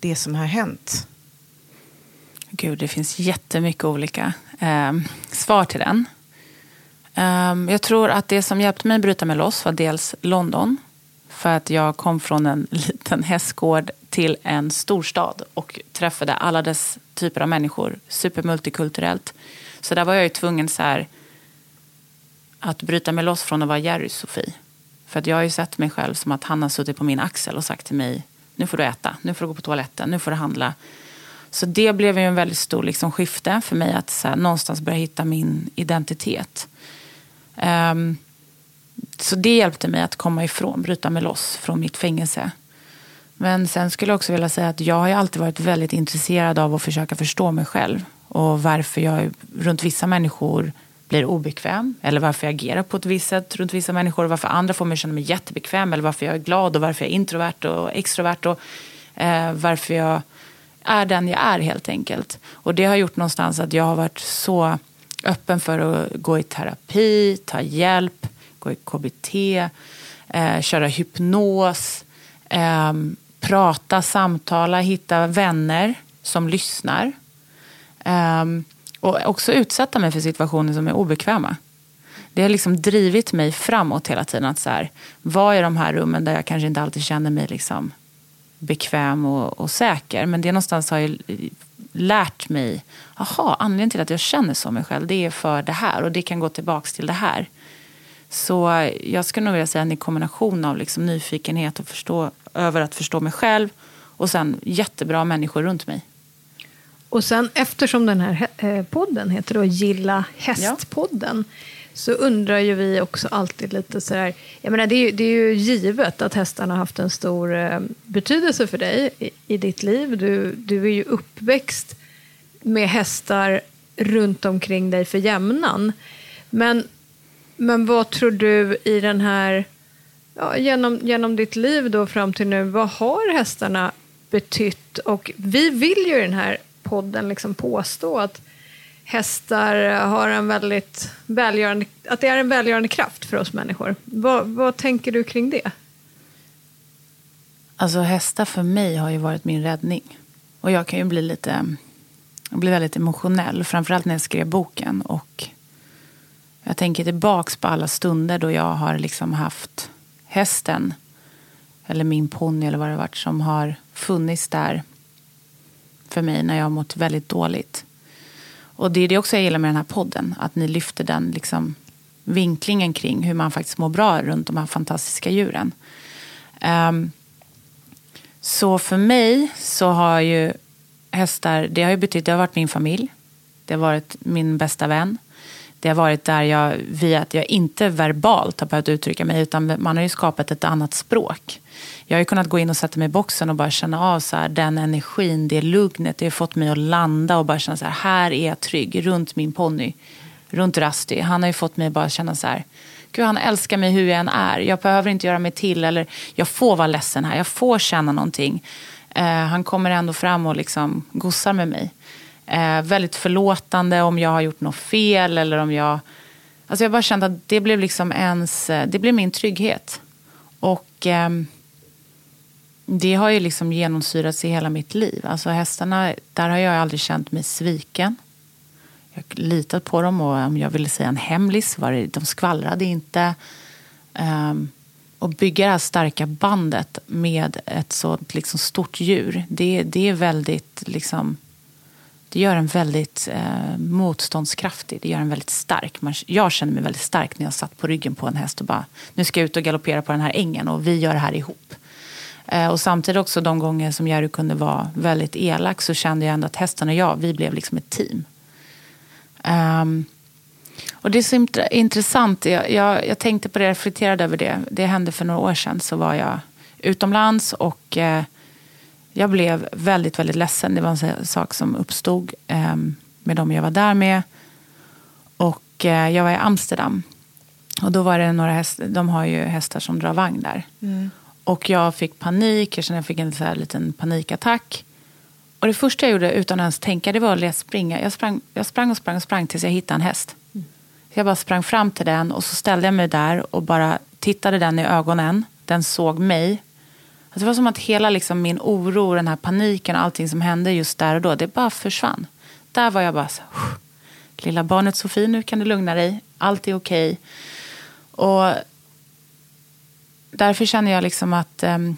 det som har hänt? Gud, det finns jättemycket olika eh, svar till den. Eh, jag tror att det som hjälpte mig att bryta mig loss var dels London. För att jag kom från en liten hästgård till en storstad och träffade alla dess typer av människor. Supermultikulturellt. Så där var jag ju tvungen så här, att bryta mig loss från att vara Jerry-Sofie. För att jag har ju sett mig själv som att han har suttit på min axel och sagt till mig nu får du äta, nu får du gå på toaletten, nu får du handla. Så det blev ju en väldigt stor liksom, skifte för mig att så här, någonstans börja hitta min identitet. Um, så det hjälpte mig att komma ifrån, bryta mig loss från mitt fängelse. Men sen skulle jag också vilja säga att jag har alltid varit väldigt intresserad av att försöka förstå mig själv. Och varför jag runt vissa människor blir obekväm eller varför jag agerar på ett visst sätt runt vissa människor. och Varför andra får mig att känna mig jättebekväm eller varför jag är glad och varför jag är introvert och extrovert. Och, eh, varför jag är den jag är helt enkelt. Och det har gjort någonstans att jag har varit så öppen för att gå i terapi, ta hjälp, gå i KBT, eh, köra hypnos, eh, prata, samtala, hitta vänner som lyssnar. Eh, och också utsätta mig för situationer som är obekväma. Det har liksom drivit mig framåt hela tiden. Att så här, vad är de här rummen där jag kanske inte alltid känner mig liksom bekväm och, och säker. Men det någonstans har jag lärt mig. Aha, anledningen till att jag känner så mig själv det är för det här. Och det kan gå tillbaka till det här. Så jag skulle nog vilja säga en kombination av liksom nyfikenhet och förstå, över att förstå mig själv. Och sen jättebra människor runt mig. Och sen eftersom den här eh, podden heter då Gilla hästpodden ja så undrar ju vi också alltid lite så här, jag menar det är, ju, det är ju givet att hästarna har haft en stor eh, betydelse för dig i, i ditt liv. Du, du är ju uppväxt med hästar runt omkring dig för jämnan. Men, men vad tror du i den här, ja, genom, genom ditt liv då fram till nu, vad har hästarna betytt? Och vi vill ju i den här podden liksom påstå att hästar har en väldigt välgörande, att det är en välgörande kraft för oss människor. Vad, vad tänker du kring det? Alltså hästar för mig har ju varit min räddning. Och jag kan ju bli lite, jag blir väldigt emotionell. Framförallt när jag skrev boken. Och jag tänker tillbaks på alla stunder då jag har liksom haft hästen. Eller min ponny eller vad det varit som har funnits där för mig när jag har mått väldigt dåligt. Och det är det också jag gillar med den här podden. Att ni lyfter den liksom vinklingen kring hur man faktiskt mår bra runt de här fantastiska djuren. Um, så för mig så har ju hästar, det har ju betytt, det har varit min familj. Det har varit min bästa vän. Det har varit där jag, via att jag inte verbalt har behövt uttrycka mig, utan man har ju skapat ett annat språk jag har ju kunnat gå in och sätta mig i boxen och bara känna av så här, den energin, det lugnet. Det har fått mig att landa och bara känna så här, här är jag trygg runt min ponny. Runt Rusty. Han har ju fått mig att bara känna så här, Gud, han älskar mig hur jag än är. Jag behöver inte göra mig till eller jag får vara ledsen här. Jag får känna någonting. Eh, han kommer ändå fram och liksom gossar med mig. Eh, väldigt förlåtande om jag har gjort något fel eller om jag... Alltså jag bara kände att det blev liksom ens... Eh, det blev min trygghet. Och ehm, det har ju liksom genomsyrats i hela mitt liv. Alltså hästarna, där har jag aldrig känt mig sviken. Jag har litat på dem och om jag ville säga en hemlis var det, de skvallrade inte. Um, och bygga det här starka bandet med ett så liksom stort djur, det, det är väldigt liksom, det gör en väldigt eh, motståndskraftig. Det gör en väldigt stark. Man, jag känner mig väldigt stark när jag satt på ryggen på en häst och bara, nu ska jag ut och galoppera på den här ängen och vi gör det här ihop. Eh, och samtidigt också de gånger som Jerry kunde vara väldigt elak så kände jag ändå att hästen och jag, vi blev liksom ett team. Um, och det är så int- intressant. Jag, jag, jag tänkte på det, reflekterade över det. Det hände för några år sedan. Så var jag utomlands och eh, jag blev väldigt, väldigt ledsen. Det var en sak som uppstod eh, med dem jag var där med. Och eh, jag var i Amsterdam. Och då var det några hästar, de har ju hästar som drar vagn där. Mm. Och jag fick panik, jag kände jag fick en så här liten panikattack. Och det första jag gjorde utan att ens tänka det var att springa. Jag sprang, jag sprang och sprang och sprang tills jag hittade en häst. Så jag bara sprang fram till den och så ställde jag mig där och bara tittade den i ögonen. Den såg mig. Alltså det var som att hela liksom min oro, den här paniken och allting som hände just där och då, det bara försvann. Där var jag bara så "Huh. Lilla barnet Sofie, nu kan du lugna dig. Allt är okej. Och därför känner jag liksom att, ehm,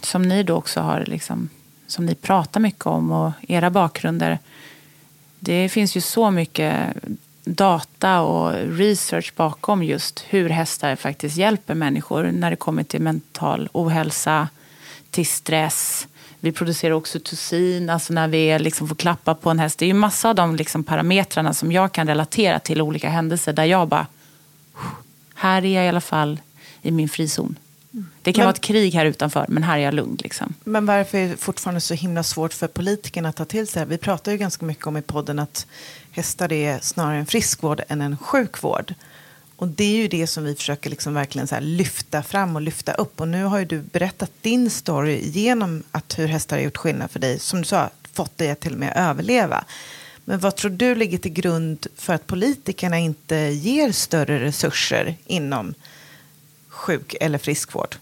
som ni då också har, liksom, som ni pratar mycket om och era bakgrunder. Det finns ju så mycket data och research bakom just hur hästar faktiskt hjälper människor när det kommer till mental ohälsa, till stress. Vi producerar oxytocin, alltså när vi liksom får klappa på en häst. Det är ju massa av de liksom parametrarna som jag kan relatera till olika händelser där jag bara, här är jag i alla fall i min frizon. Det kan Men- vara ett krig här utanför, men här är jag lugn. Liksom. Men varför är det fortfarande så himla svårt för politikerna att ta till sig det här? Vi pratar ju ganska mycket om i podden att hästar är snarare en friskvård än en sjukvård. Och det är ju det som vi försöker liksom verkligen så lyfta fram och lyfta upp. Och nu har ju du berättat din story genom att hur hästar har gjort skillnad för dig. Som du sa, fått dig att till och med överleva. Men vad tror du ligger till grund för att politikerna inte ger större resurser inom sjuk eller friskvård?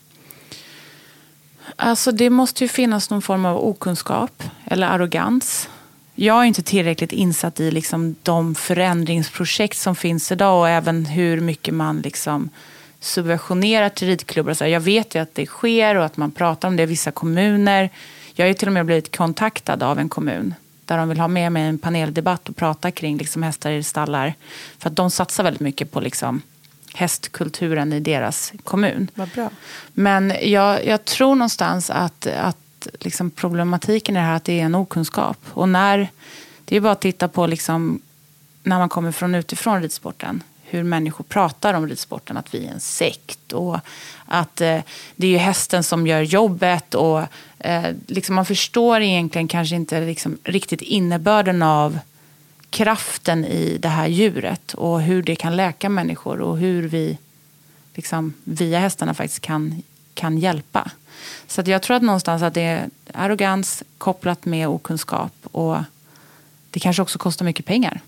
Alltså det måste ju finnas någon form av okunskap eller arrogans. Jag är inte tillräckligt insatt i liksom de förändringsprojekt som finns idag och även hur mycket man liksom subventionerar till ridklubbar. Så jag vet ju att det sker och att man pratar om det i vissa kommuner. Jag har ju till och med blivit kontaktad av en kommun där de vill ha med mig i en paneldebatt och prata kring liksom hästar i stallar. För att de satsar väldigt mycket på liksom hästkulturen i deras kommun. Vad bra. Men jag, jag tror någonstans att, att liksom problematiken är här att det är en okunskap. Och när, det är bara att titta på liksom, när man kommer från utifrån ridsporten. Hur människor pratar om ridsporten, att vi är en sekt. Och att eh, det är ju hästen som gör jobbet. Och eh, liksom man förstår egentligen kanske inte liksom riktigt innebörden av kraften i det här djuret. Och hur det kan läka människor. Och hur vi liksom, via hästarna faktiskt kan, kan hjälpa. Så att jag tror att någonstans att det är arrogans kopplat med okunskap och det kanske också kostar mycket pengar.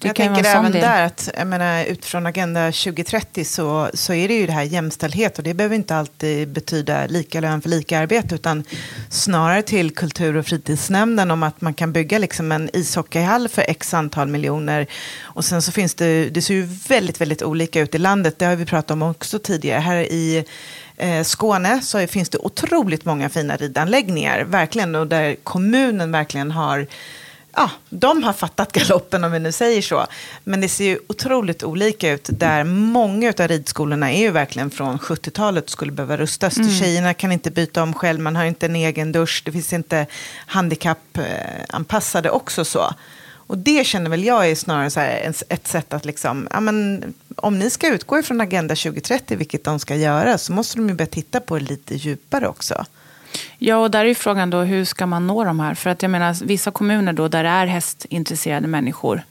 Det jag tänker även del. där att jag menar, utifrån Agenda 2030 så, så är det ju det här jämställdhet och det behöver inte alltid betyda lika lön för lika arbete utan snarare till kultur och fritidsnämnden om att man kan bygga liksom en ishockeyhall för x antal miljoner och sen så finns det, det ser ju väldigt, väldigt olika ut i landet, det har vi pratat om också tidigare. Här i eh, Skåne så finns det otroligt många fina ridanläggningar, verkligen, och där kommunen verkligen har ja, de har fattat galoppen om vi nu säger så. Men det ser ju otroligt olika ut där många av ridskolorna är ju verkligen från 70-talet och skulle behöva rustas. Tjejerna kan inte byta om själv, man har inte en egen dusch, det finns inte handikappanpassade också så. Och det känner väl jag är snarare så här ett sätt att liksom, ja men om ni ska utgå ifrån Agenda 2030, vilket de ska göra, så måste de ju börja titta på det lite djupare också. Ja, och där är ju frågan då hur ska man nå de här? För att jag menar, vissa kommuner då där det är hästintresserade människor,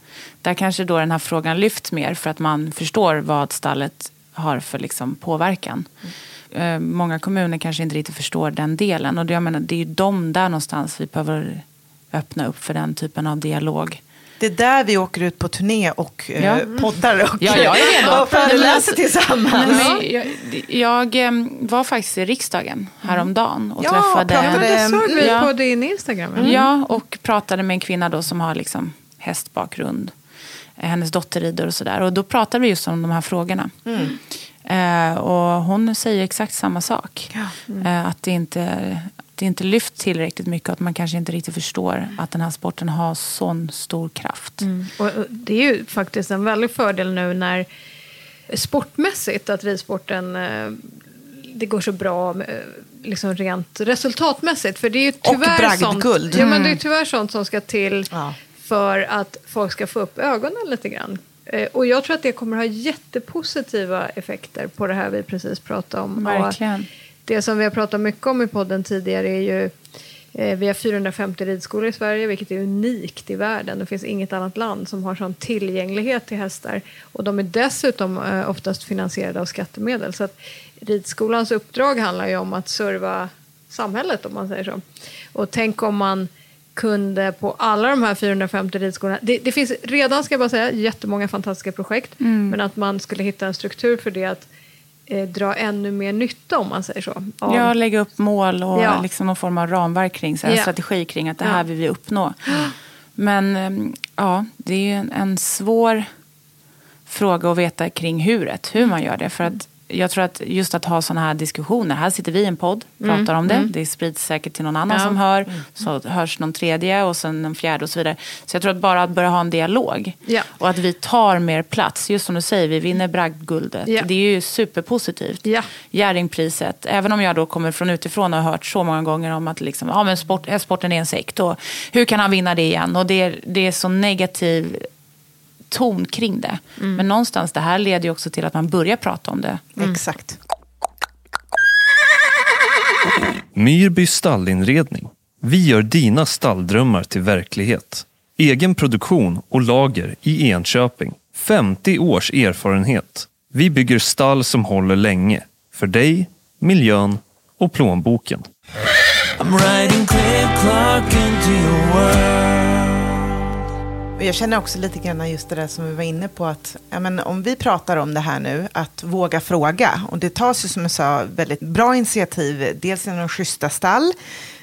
där kanske då den här frågan lyfts mer för att man förstår vad stallet har för liksom påverkan. Mm. många kommuner kanske inte riktigt förstår den delen. Och det, jag menar, det är ju de där någonstans vi behöver öppna upp för den typen av dialog. Det är där vi åker ut på turné och eh, Ja. poddar och, Ja, jag är redo. och föreläser tillsammans. Nej, men jag, jag eh, var faktiskt i riksdagen häromdagen och Ja, träffade... pratade- Ja, det såg vi Ja. på din Instagram. ja. Ja, och pratade med en kvinna då som har liksom hästbakgrund. Eh, Hennes dotter rider och sådär. Och då pratade vi just om de här frågorna. Eh, och hon säger exakt samma sak. Eh, att det inte, det inte lyft tillräckligt mycket och att man kanske inte riktigt förstår att den här sporten har sån stor kraft. Och och det är ju faktiskt en väldig fördel nu när sportmässigt att ridsporten eh, det går så bra eh, liksom rent resultatmässigt. För det är ju tyvärr sånt, bragdguld. ja, men det är tyvärr sånt som ska till Ja. för att folk ska få upp ögonen lite grann. Eh, Och jag tror att det kommer ha jättepositiva effekter på det här vi precis pratade om. Och Verkligen. Det som vi har pratat mycket om i podden tidigare är ju eh, vi har 450 ridskolor i Sverige, vilket är unikt i världen. Det finns inget annat land som har sån tillgänglighet till hästar. Och de är dessutom eh, oftast finansierade av skattemedel. Så att ridskolans uppdrag handlar ju om att serva samhället, om man säger så. Och tänk om man kunde på alla de här 450 ridskolorna... Det, det finns redan, ska jag bara säga, jättemånga fantastiska projekt. Men att man skulle hitta en struktur för det att dra ännu mer nytta, om man säger så. av- Ja, lägga upp mål och Ja. liksom någon form av ramverk kring, så här, Ja. strategi kring att det här vill vi uppnå. Men ehm, ja, det är ju en, en svår fråga att veta kring huret, hur man gör det. För att jag tror att just att ha sådana här diskussioner, här sitter vi i en podd, pratar om det, det sprids säkert till någon annan Ja. som hör, så hörs någon tredje och sen en fjärde och så vidare. Så jag tror att bara att börja ha en dialog Ja. och att vi tar mer plats, just som du säger, vi vinner bragdguldet. Ja. Det är ju superpositivt. Ja. Jerringpriset, även om jag då kommer från utifrån och har hört så många gånger om att liksom, ja, men sport, hästsporten är en sekt och hur kan han vinna det igen? Och det är, det är så negativ ton kring det. Mm. Men någonstans, det här leder ju också till att man börjar prata om det. Exakt. Myrby stallinredning. Vi gör dina stalldrömmar till verklighet. Egen produktion och lager i Enköping. 50 års erfarenhet. Vi bygger stall som håller länge. För dig, miljön och plånboken. I'm riding clear clock into your world. Jag känner också lite grann just det där som vi var inne på, att ja, men om vi pratar om det här nu, att våga fråga. Och det tas ju som jag sa väldigt bra initiativ, dels genom Schyssta stall,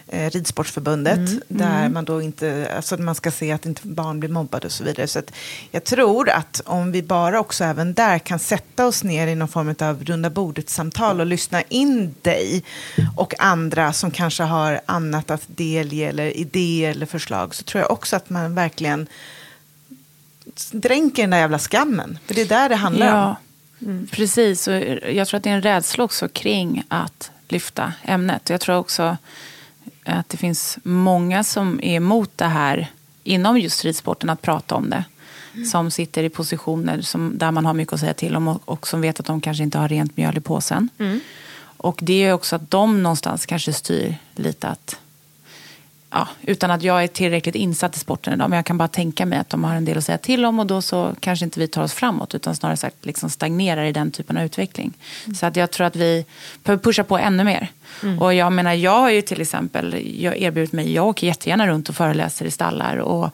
eh, Ridsportförbundet, där man då inte, alltså man ska se att inte barn blir mobbade och så vidare. Så jag tror att om vi bara också även där kan sätta oss ner i någon form av runda bordet-samtal och lyssna in dig och andra som kanske har annat att delge eller idéer eller förslag, så tror jag också att man verkligen dränker den där jävla skammen. För det är där det handlar om. Ja, precis. Och jag tror att det är en rädsla också kring att lyfta ämnet. Jag tror också att det finns många som är emot det här inom just ridsporten, att prata om det. Som sitter i positioner som, där man har mycket att säga till om och, och som vet att de kanske inte har rent mjöl i påsen. Och det är också att de någonstans kanske styr lite att ja, utan att jag är tillräckligt insatt i sporten idag. Men jag kan bara tänka mig att de har en del att säga till om och då så kanske inte vi tar oss framåt utan snarare sagt liksom stagnerar i den typen av utveckling. Så att jag tror att vi behöver pusha på ännu mer. Och jag menar, jag har ju till exempel jag erbjudit mig, jag åker jättegärna runt och föreläser i stallar och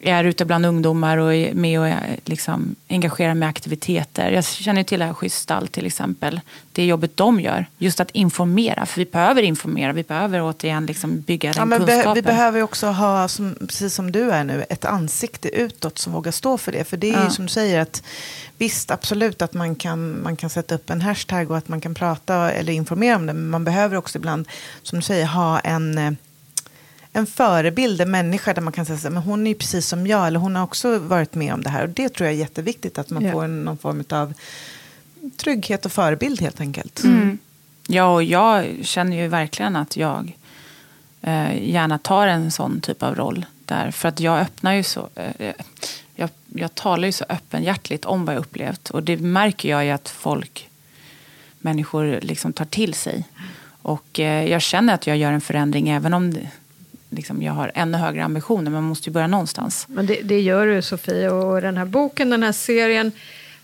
är ute bland ungdomar och är med och liksom engagerar med aktiviteter. Jag känner ju till det här Schysst stall till exempel. Det jobbet de gör. Just att informera. För vi behöver informera. Vi behöver återigen liksom bygga den Ja, men kunskapen. vi behöver ju också ha, som, precis som du är nu, ett ansikte utåt som vågar stå för det. För det är ju Ja. som du säger att visst, absolut att man kan, man kan sätta upp en hashtag och att man kan prata eller informera om det. Men man behöver också ibland, som du säger, ha en, eh, en förebild, en människa där man kan säga så men hon är ju precis som jag, eller hon har också varit med om det här. Och det tror jag är jätteviktigt, att man Ja. får en, någon form av trygghet och förebild helt enkelt. Mm. Ja, och jag känner ju verkligen att jag eh, gärna tar en sån typ av roll. Där, för att jag öppnar ju så... Eh, jag, jag talar ju så öppenhjärtligt om vad jag upplevt. Och det märker jag ju att folk, människor liksom tar till sig. Och eh, jag känner att jag gör en förändring även om det, liksom, jag har ännu högre ambitioner. Man måste ju börja någonstans. Men det, det gör du Sofie och den här boken, den här serien.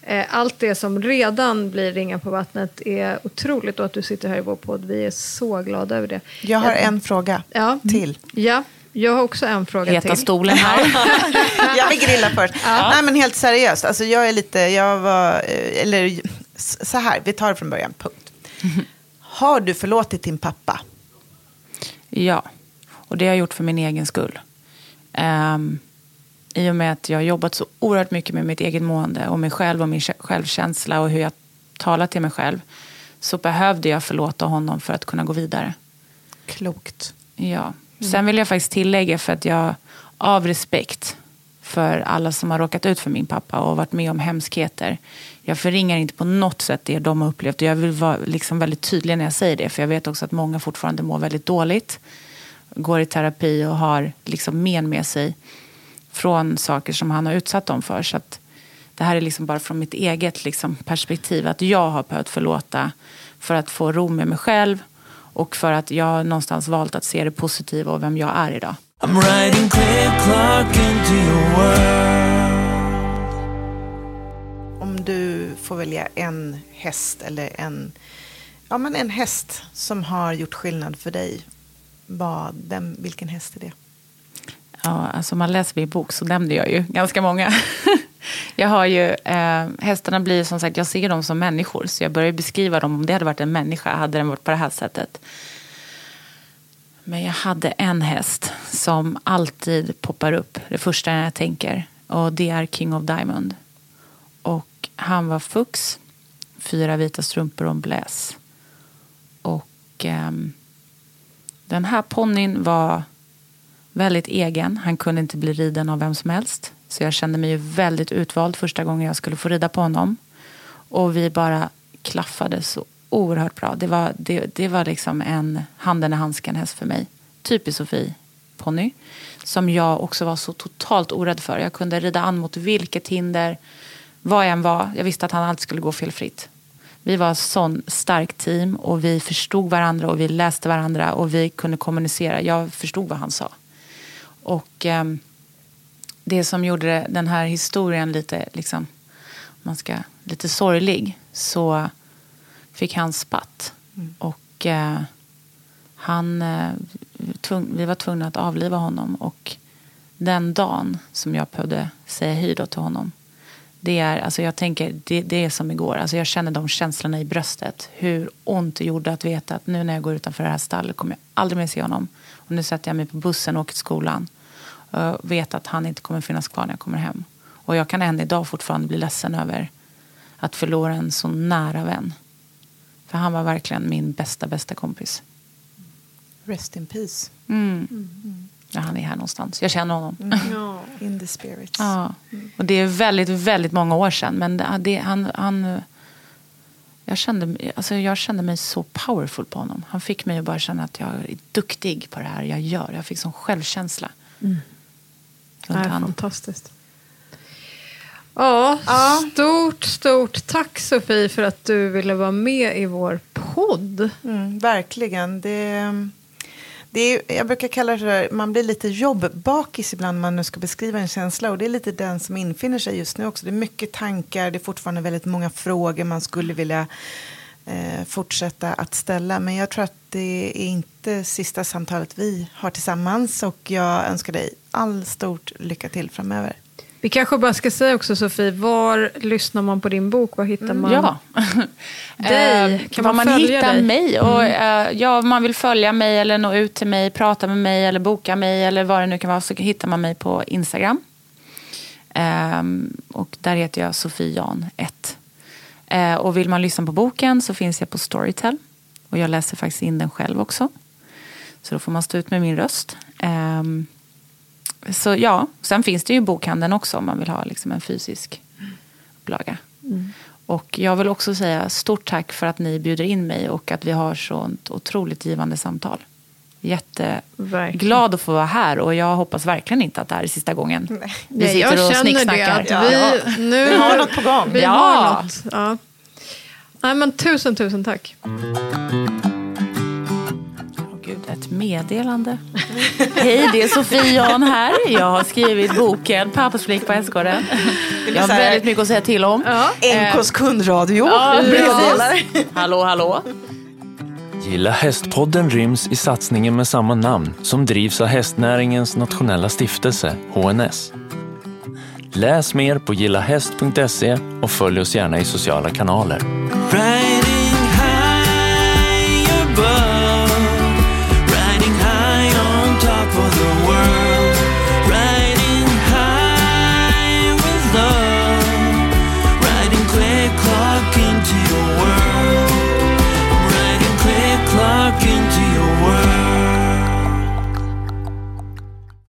Eh, Allt det som redan blir ringar på vattnet är otroligt och att du sitter här i vår podd. Vi är så glada över det. Jag har en fråga Ja. till. Ja, jag har också en fråga Heta till. stolen här. Jag vill grilla först. Nej, men helt seriöst. Alltså, jag är lite, jag var, eh, eller så här, vi tar det från början, punkt. Har du förlåtit din pappa? Ja, och det har jag gjort för min egen skull. Ehm, I och med att jag har jobbat så oerhört mycket med mitt eget mående och mig själv och min kä- självkänsla och hur jag talar till mig själv så behövde jag förlåta honom för att kunna gå vidare. Klokt. Ja. Sen vill jag faktiskt tillägga för att jag av respekt för alla som har råkat ut för min pappa och varit med om hemskheter. Jag förringar inte på något sätt det de har upplevt. Jag vill vara liksom väldigt tydlig när jag säger det. För jag vet också att många fortfarande mår väldigt dåligt. Går i terapi och har liksom men med sig från saker som han har utsatt dem för. Så att det här är liksom bara från mitt eget liksom perspektiv. Att jag har behövt förlåta för att få ro med mig själv. Och för att jag har någonstans valt att se det positiva och vem jag är idag. I'm riding quick clock into your world. Om du får välja en häst eller en, ja, men en häst som har gjort skillnad för dig. Vad, vem, vilken häst är det? Ja, alltså om man läser min bok så nämnde jag ju ganska många. jag har ju, eh, hästarna blir som sagt, jag ser dem som människor. Så jag börjar beskriva dem, om det hade varit en människa hade den varit på det här sättet. Men jag hade en häst som alltid poppar upp, det första jag tänker. Och det är King of Diamond. Och han var fux, fyra vita strumpor och en bläs. Och ehm, den här ponnyn var väldigt egen. Han kunde inte bli riden av vem som helst. Så jag kände mig ju väldigt utvald första gången jag skulle få rida på honom. Och vi bara klaffade så oerhört bra. Det var, det, det var liksom en handen i handsken häst för mig. Typisk Sofie ponny. Som jag också var så totalt orädd för. Jag kunde rida an mot vilket hinder, vad jag än var. Jag visste att han alltid skulle gå felfritt. Vi var ett sån starkt team och vi förstod varandra och vi läste varandra och vi kunde kommunicera. Jag förstod vad han sa. Och ehm, det som gjorde den här historien lite, liksom, om man ska, lite sorglig så fick han spatt. Och eh, han, eh, tvung, vi var tvungna att avliva honom. Och den dagen som jag behövde säga hej då till honom. Det är, alltså jag tänker, det, det är som igår. Alltså jag känner de känslorna i bröstet. Hur ont det gjorde att veta att nu när jag går utanför det här stallet kommer jag aldrig mer se honom. Och nu sätter jag mig på bussen och åker till skolan. Och vet att han inte kommer finnas kvar när jag kommer hem. Och jag kan än idag fortfarande bli ledsen över att förlora en så nära vän. För han var verkligen min bästa, bästa kompis. Rest in peace. Ja, han är här någonstans. Jag känner honom. In the spirits. Ja. Och det är väldigt, väldigt många år sedan. Men det, det, han, han, jag, kände, alltså jag kände mig så powerful på honom. Han fick mig att bara känna att jag är duktig på det här jag gör. Jag fick sån självkänsla. Runt Nej, han. fantastiskt. Ja, stort, stort tack Sofie för att du ville vara med i vår podd. Mm, verkligen. Det, det är, jag brukar kalla det för, man blir lite jobbbakis ibland när man nu ska beskriva en känsla. Och det är lite den som infinner sig just nu också. Det är mycket tankar, det är fortfarande väldigt många frågor man skulle vilja eh, fortsätta att ställa. Men jag tror att det är inte sista samtalet vi har tillsammans. Och jag önskar dig all stort lycka till framöver. Vi kanske bara ska säga också Sofie, var lyssnar man på din bok? Var hittar man Ja. dig? Eh, Kan man man följa hittar dig? mig. Och, eh, ja, om man vill följa mig eller nå ut till mig, prata med mig eller boka mig eller vad det nu kan vara så hittar man mig på Instagram. Ehm, och där heter jag Sofie Jan 1. Eh, och vill man lyssna på boken så finns jag på Storytel. Och jag läser faktiskt in den själv också. Så då får man stå ut med min röst. Ehm, så ja, sen finns det ju bokhandeln också om man vill ha liksom en fysisk upplaga. Och jag vill också säga stort tack för att ni bjuder in mig och att vi har sånt otroligt givande samtal. Jätteglad att få vara här och jag hoppas verkligen inte att det här är sista gången vi Nej, jag sitter och känner det snicksnackar. att vi, nu, Vi har något på gång. Vi Ja. har något. Ja. Nej, men tusen, tusen tack. Ett meddelande. Hej, det är Sofie Jan här. Jag har skrivit boken Pappas flick på Hästgården. Jag har väldigt mycket att säga till om. NKs kundradio. Ja, Meddelar. precis. Hallå, hallå. Gilla Hästpodden ryms i satsningen med samma namn som drivs av hästnäringens nationella stiftelse, HNS. Läs mer på gillahäst.se och följ oss gärna i sociala kanaler.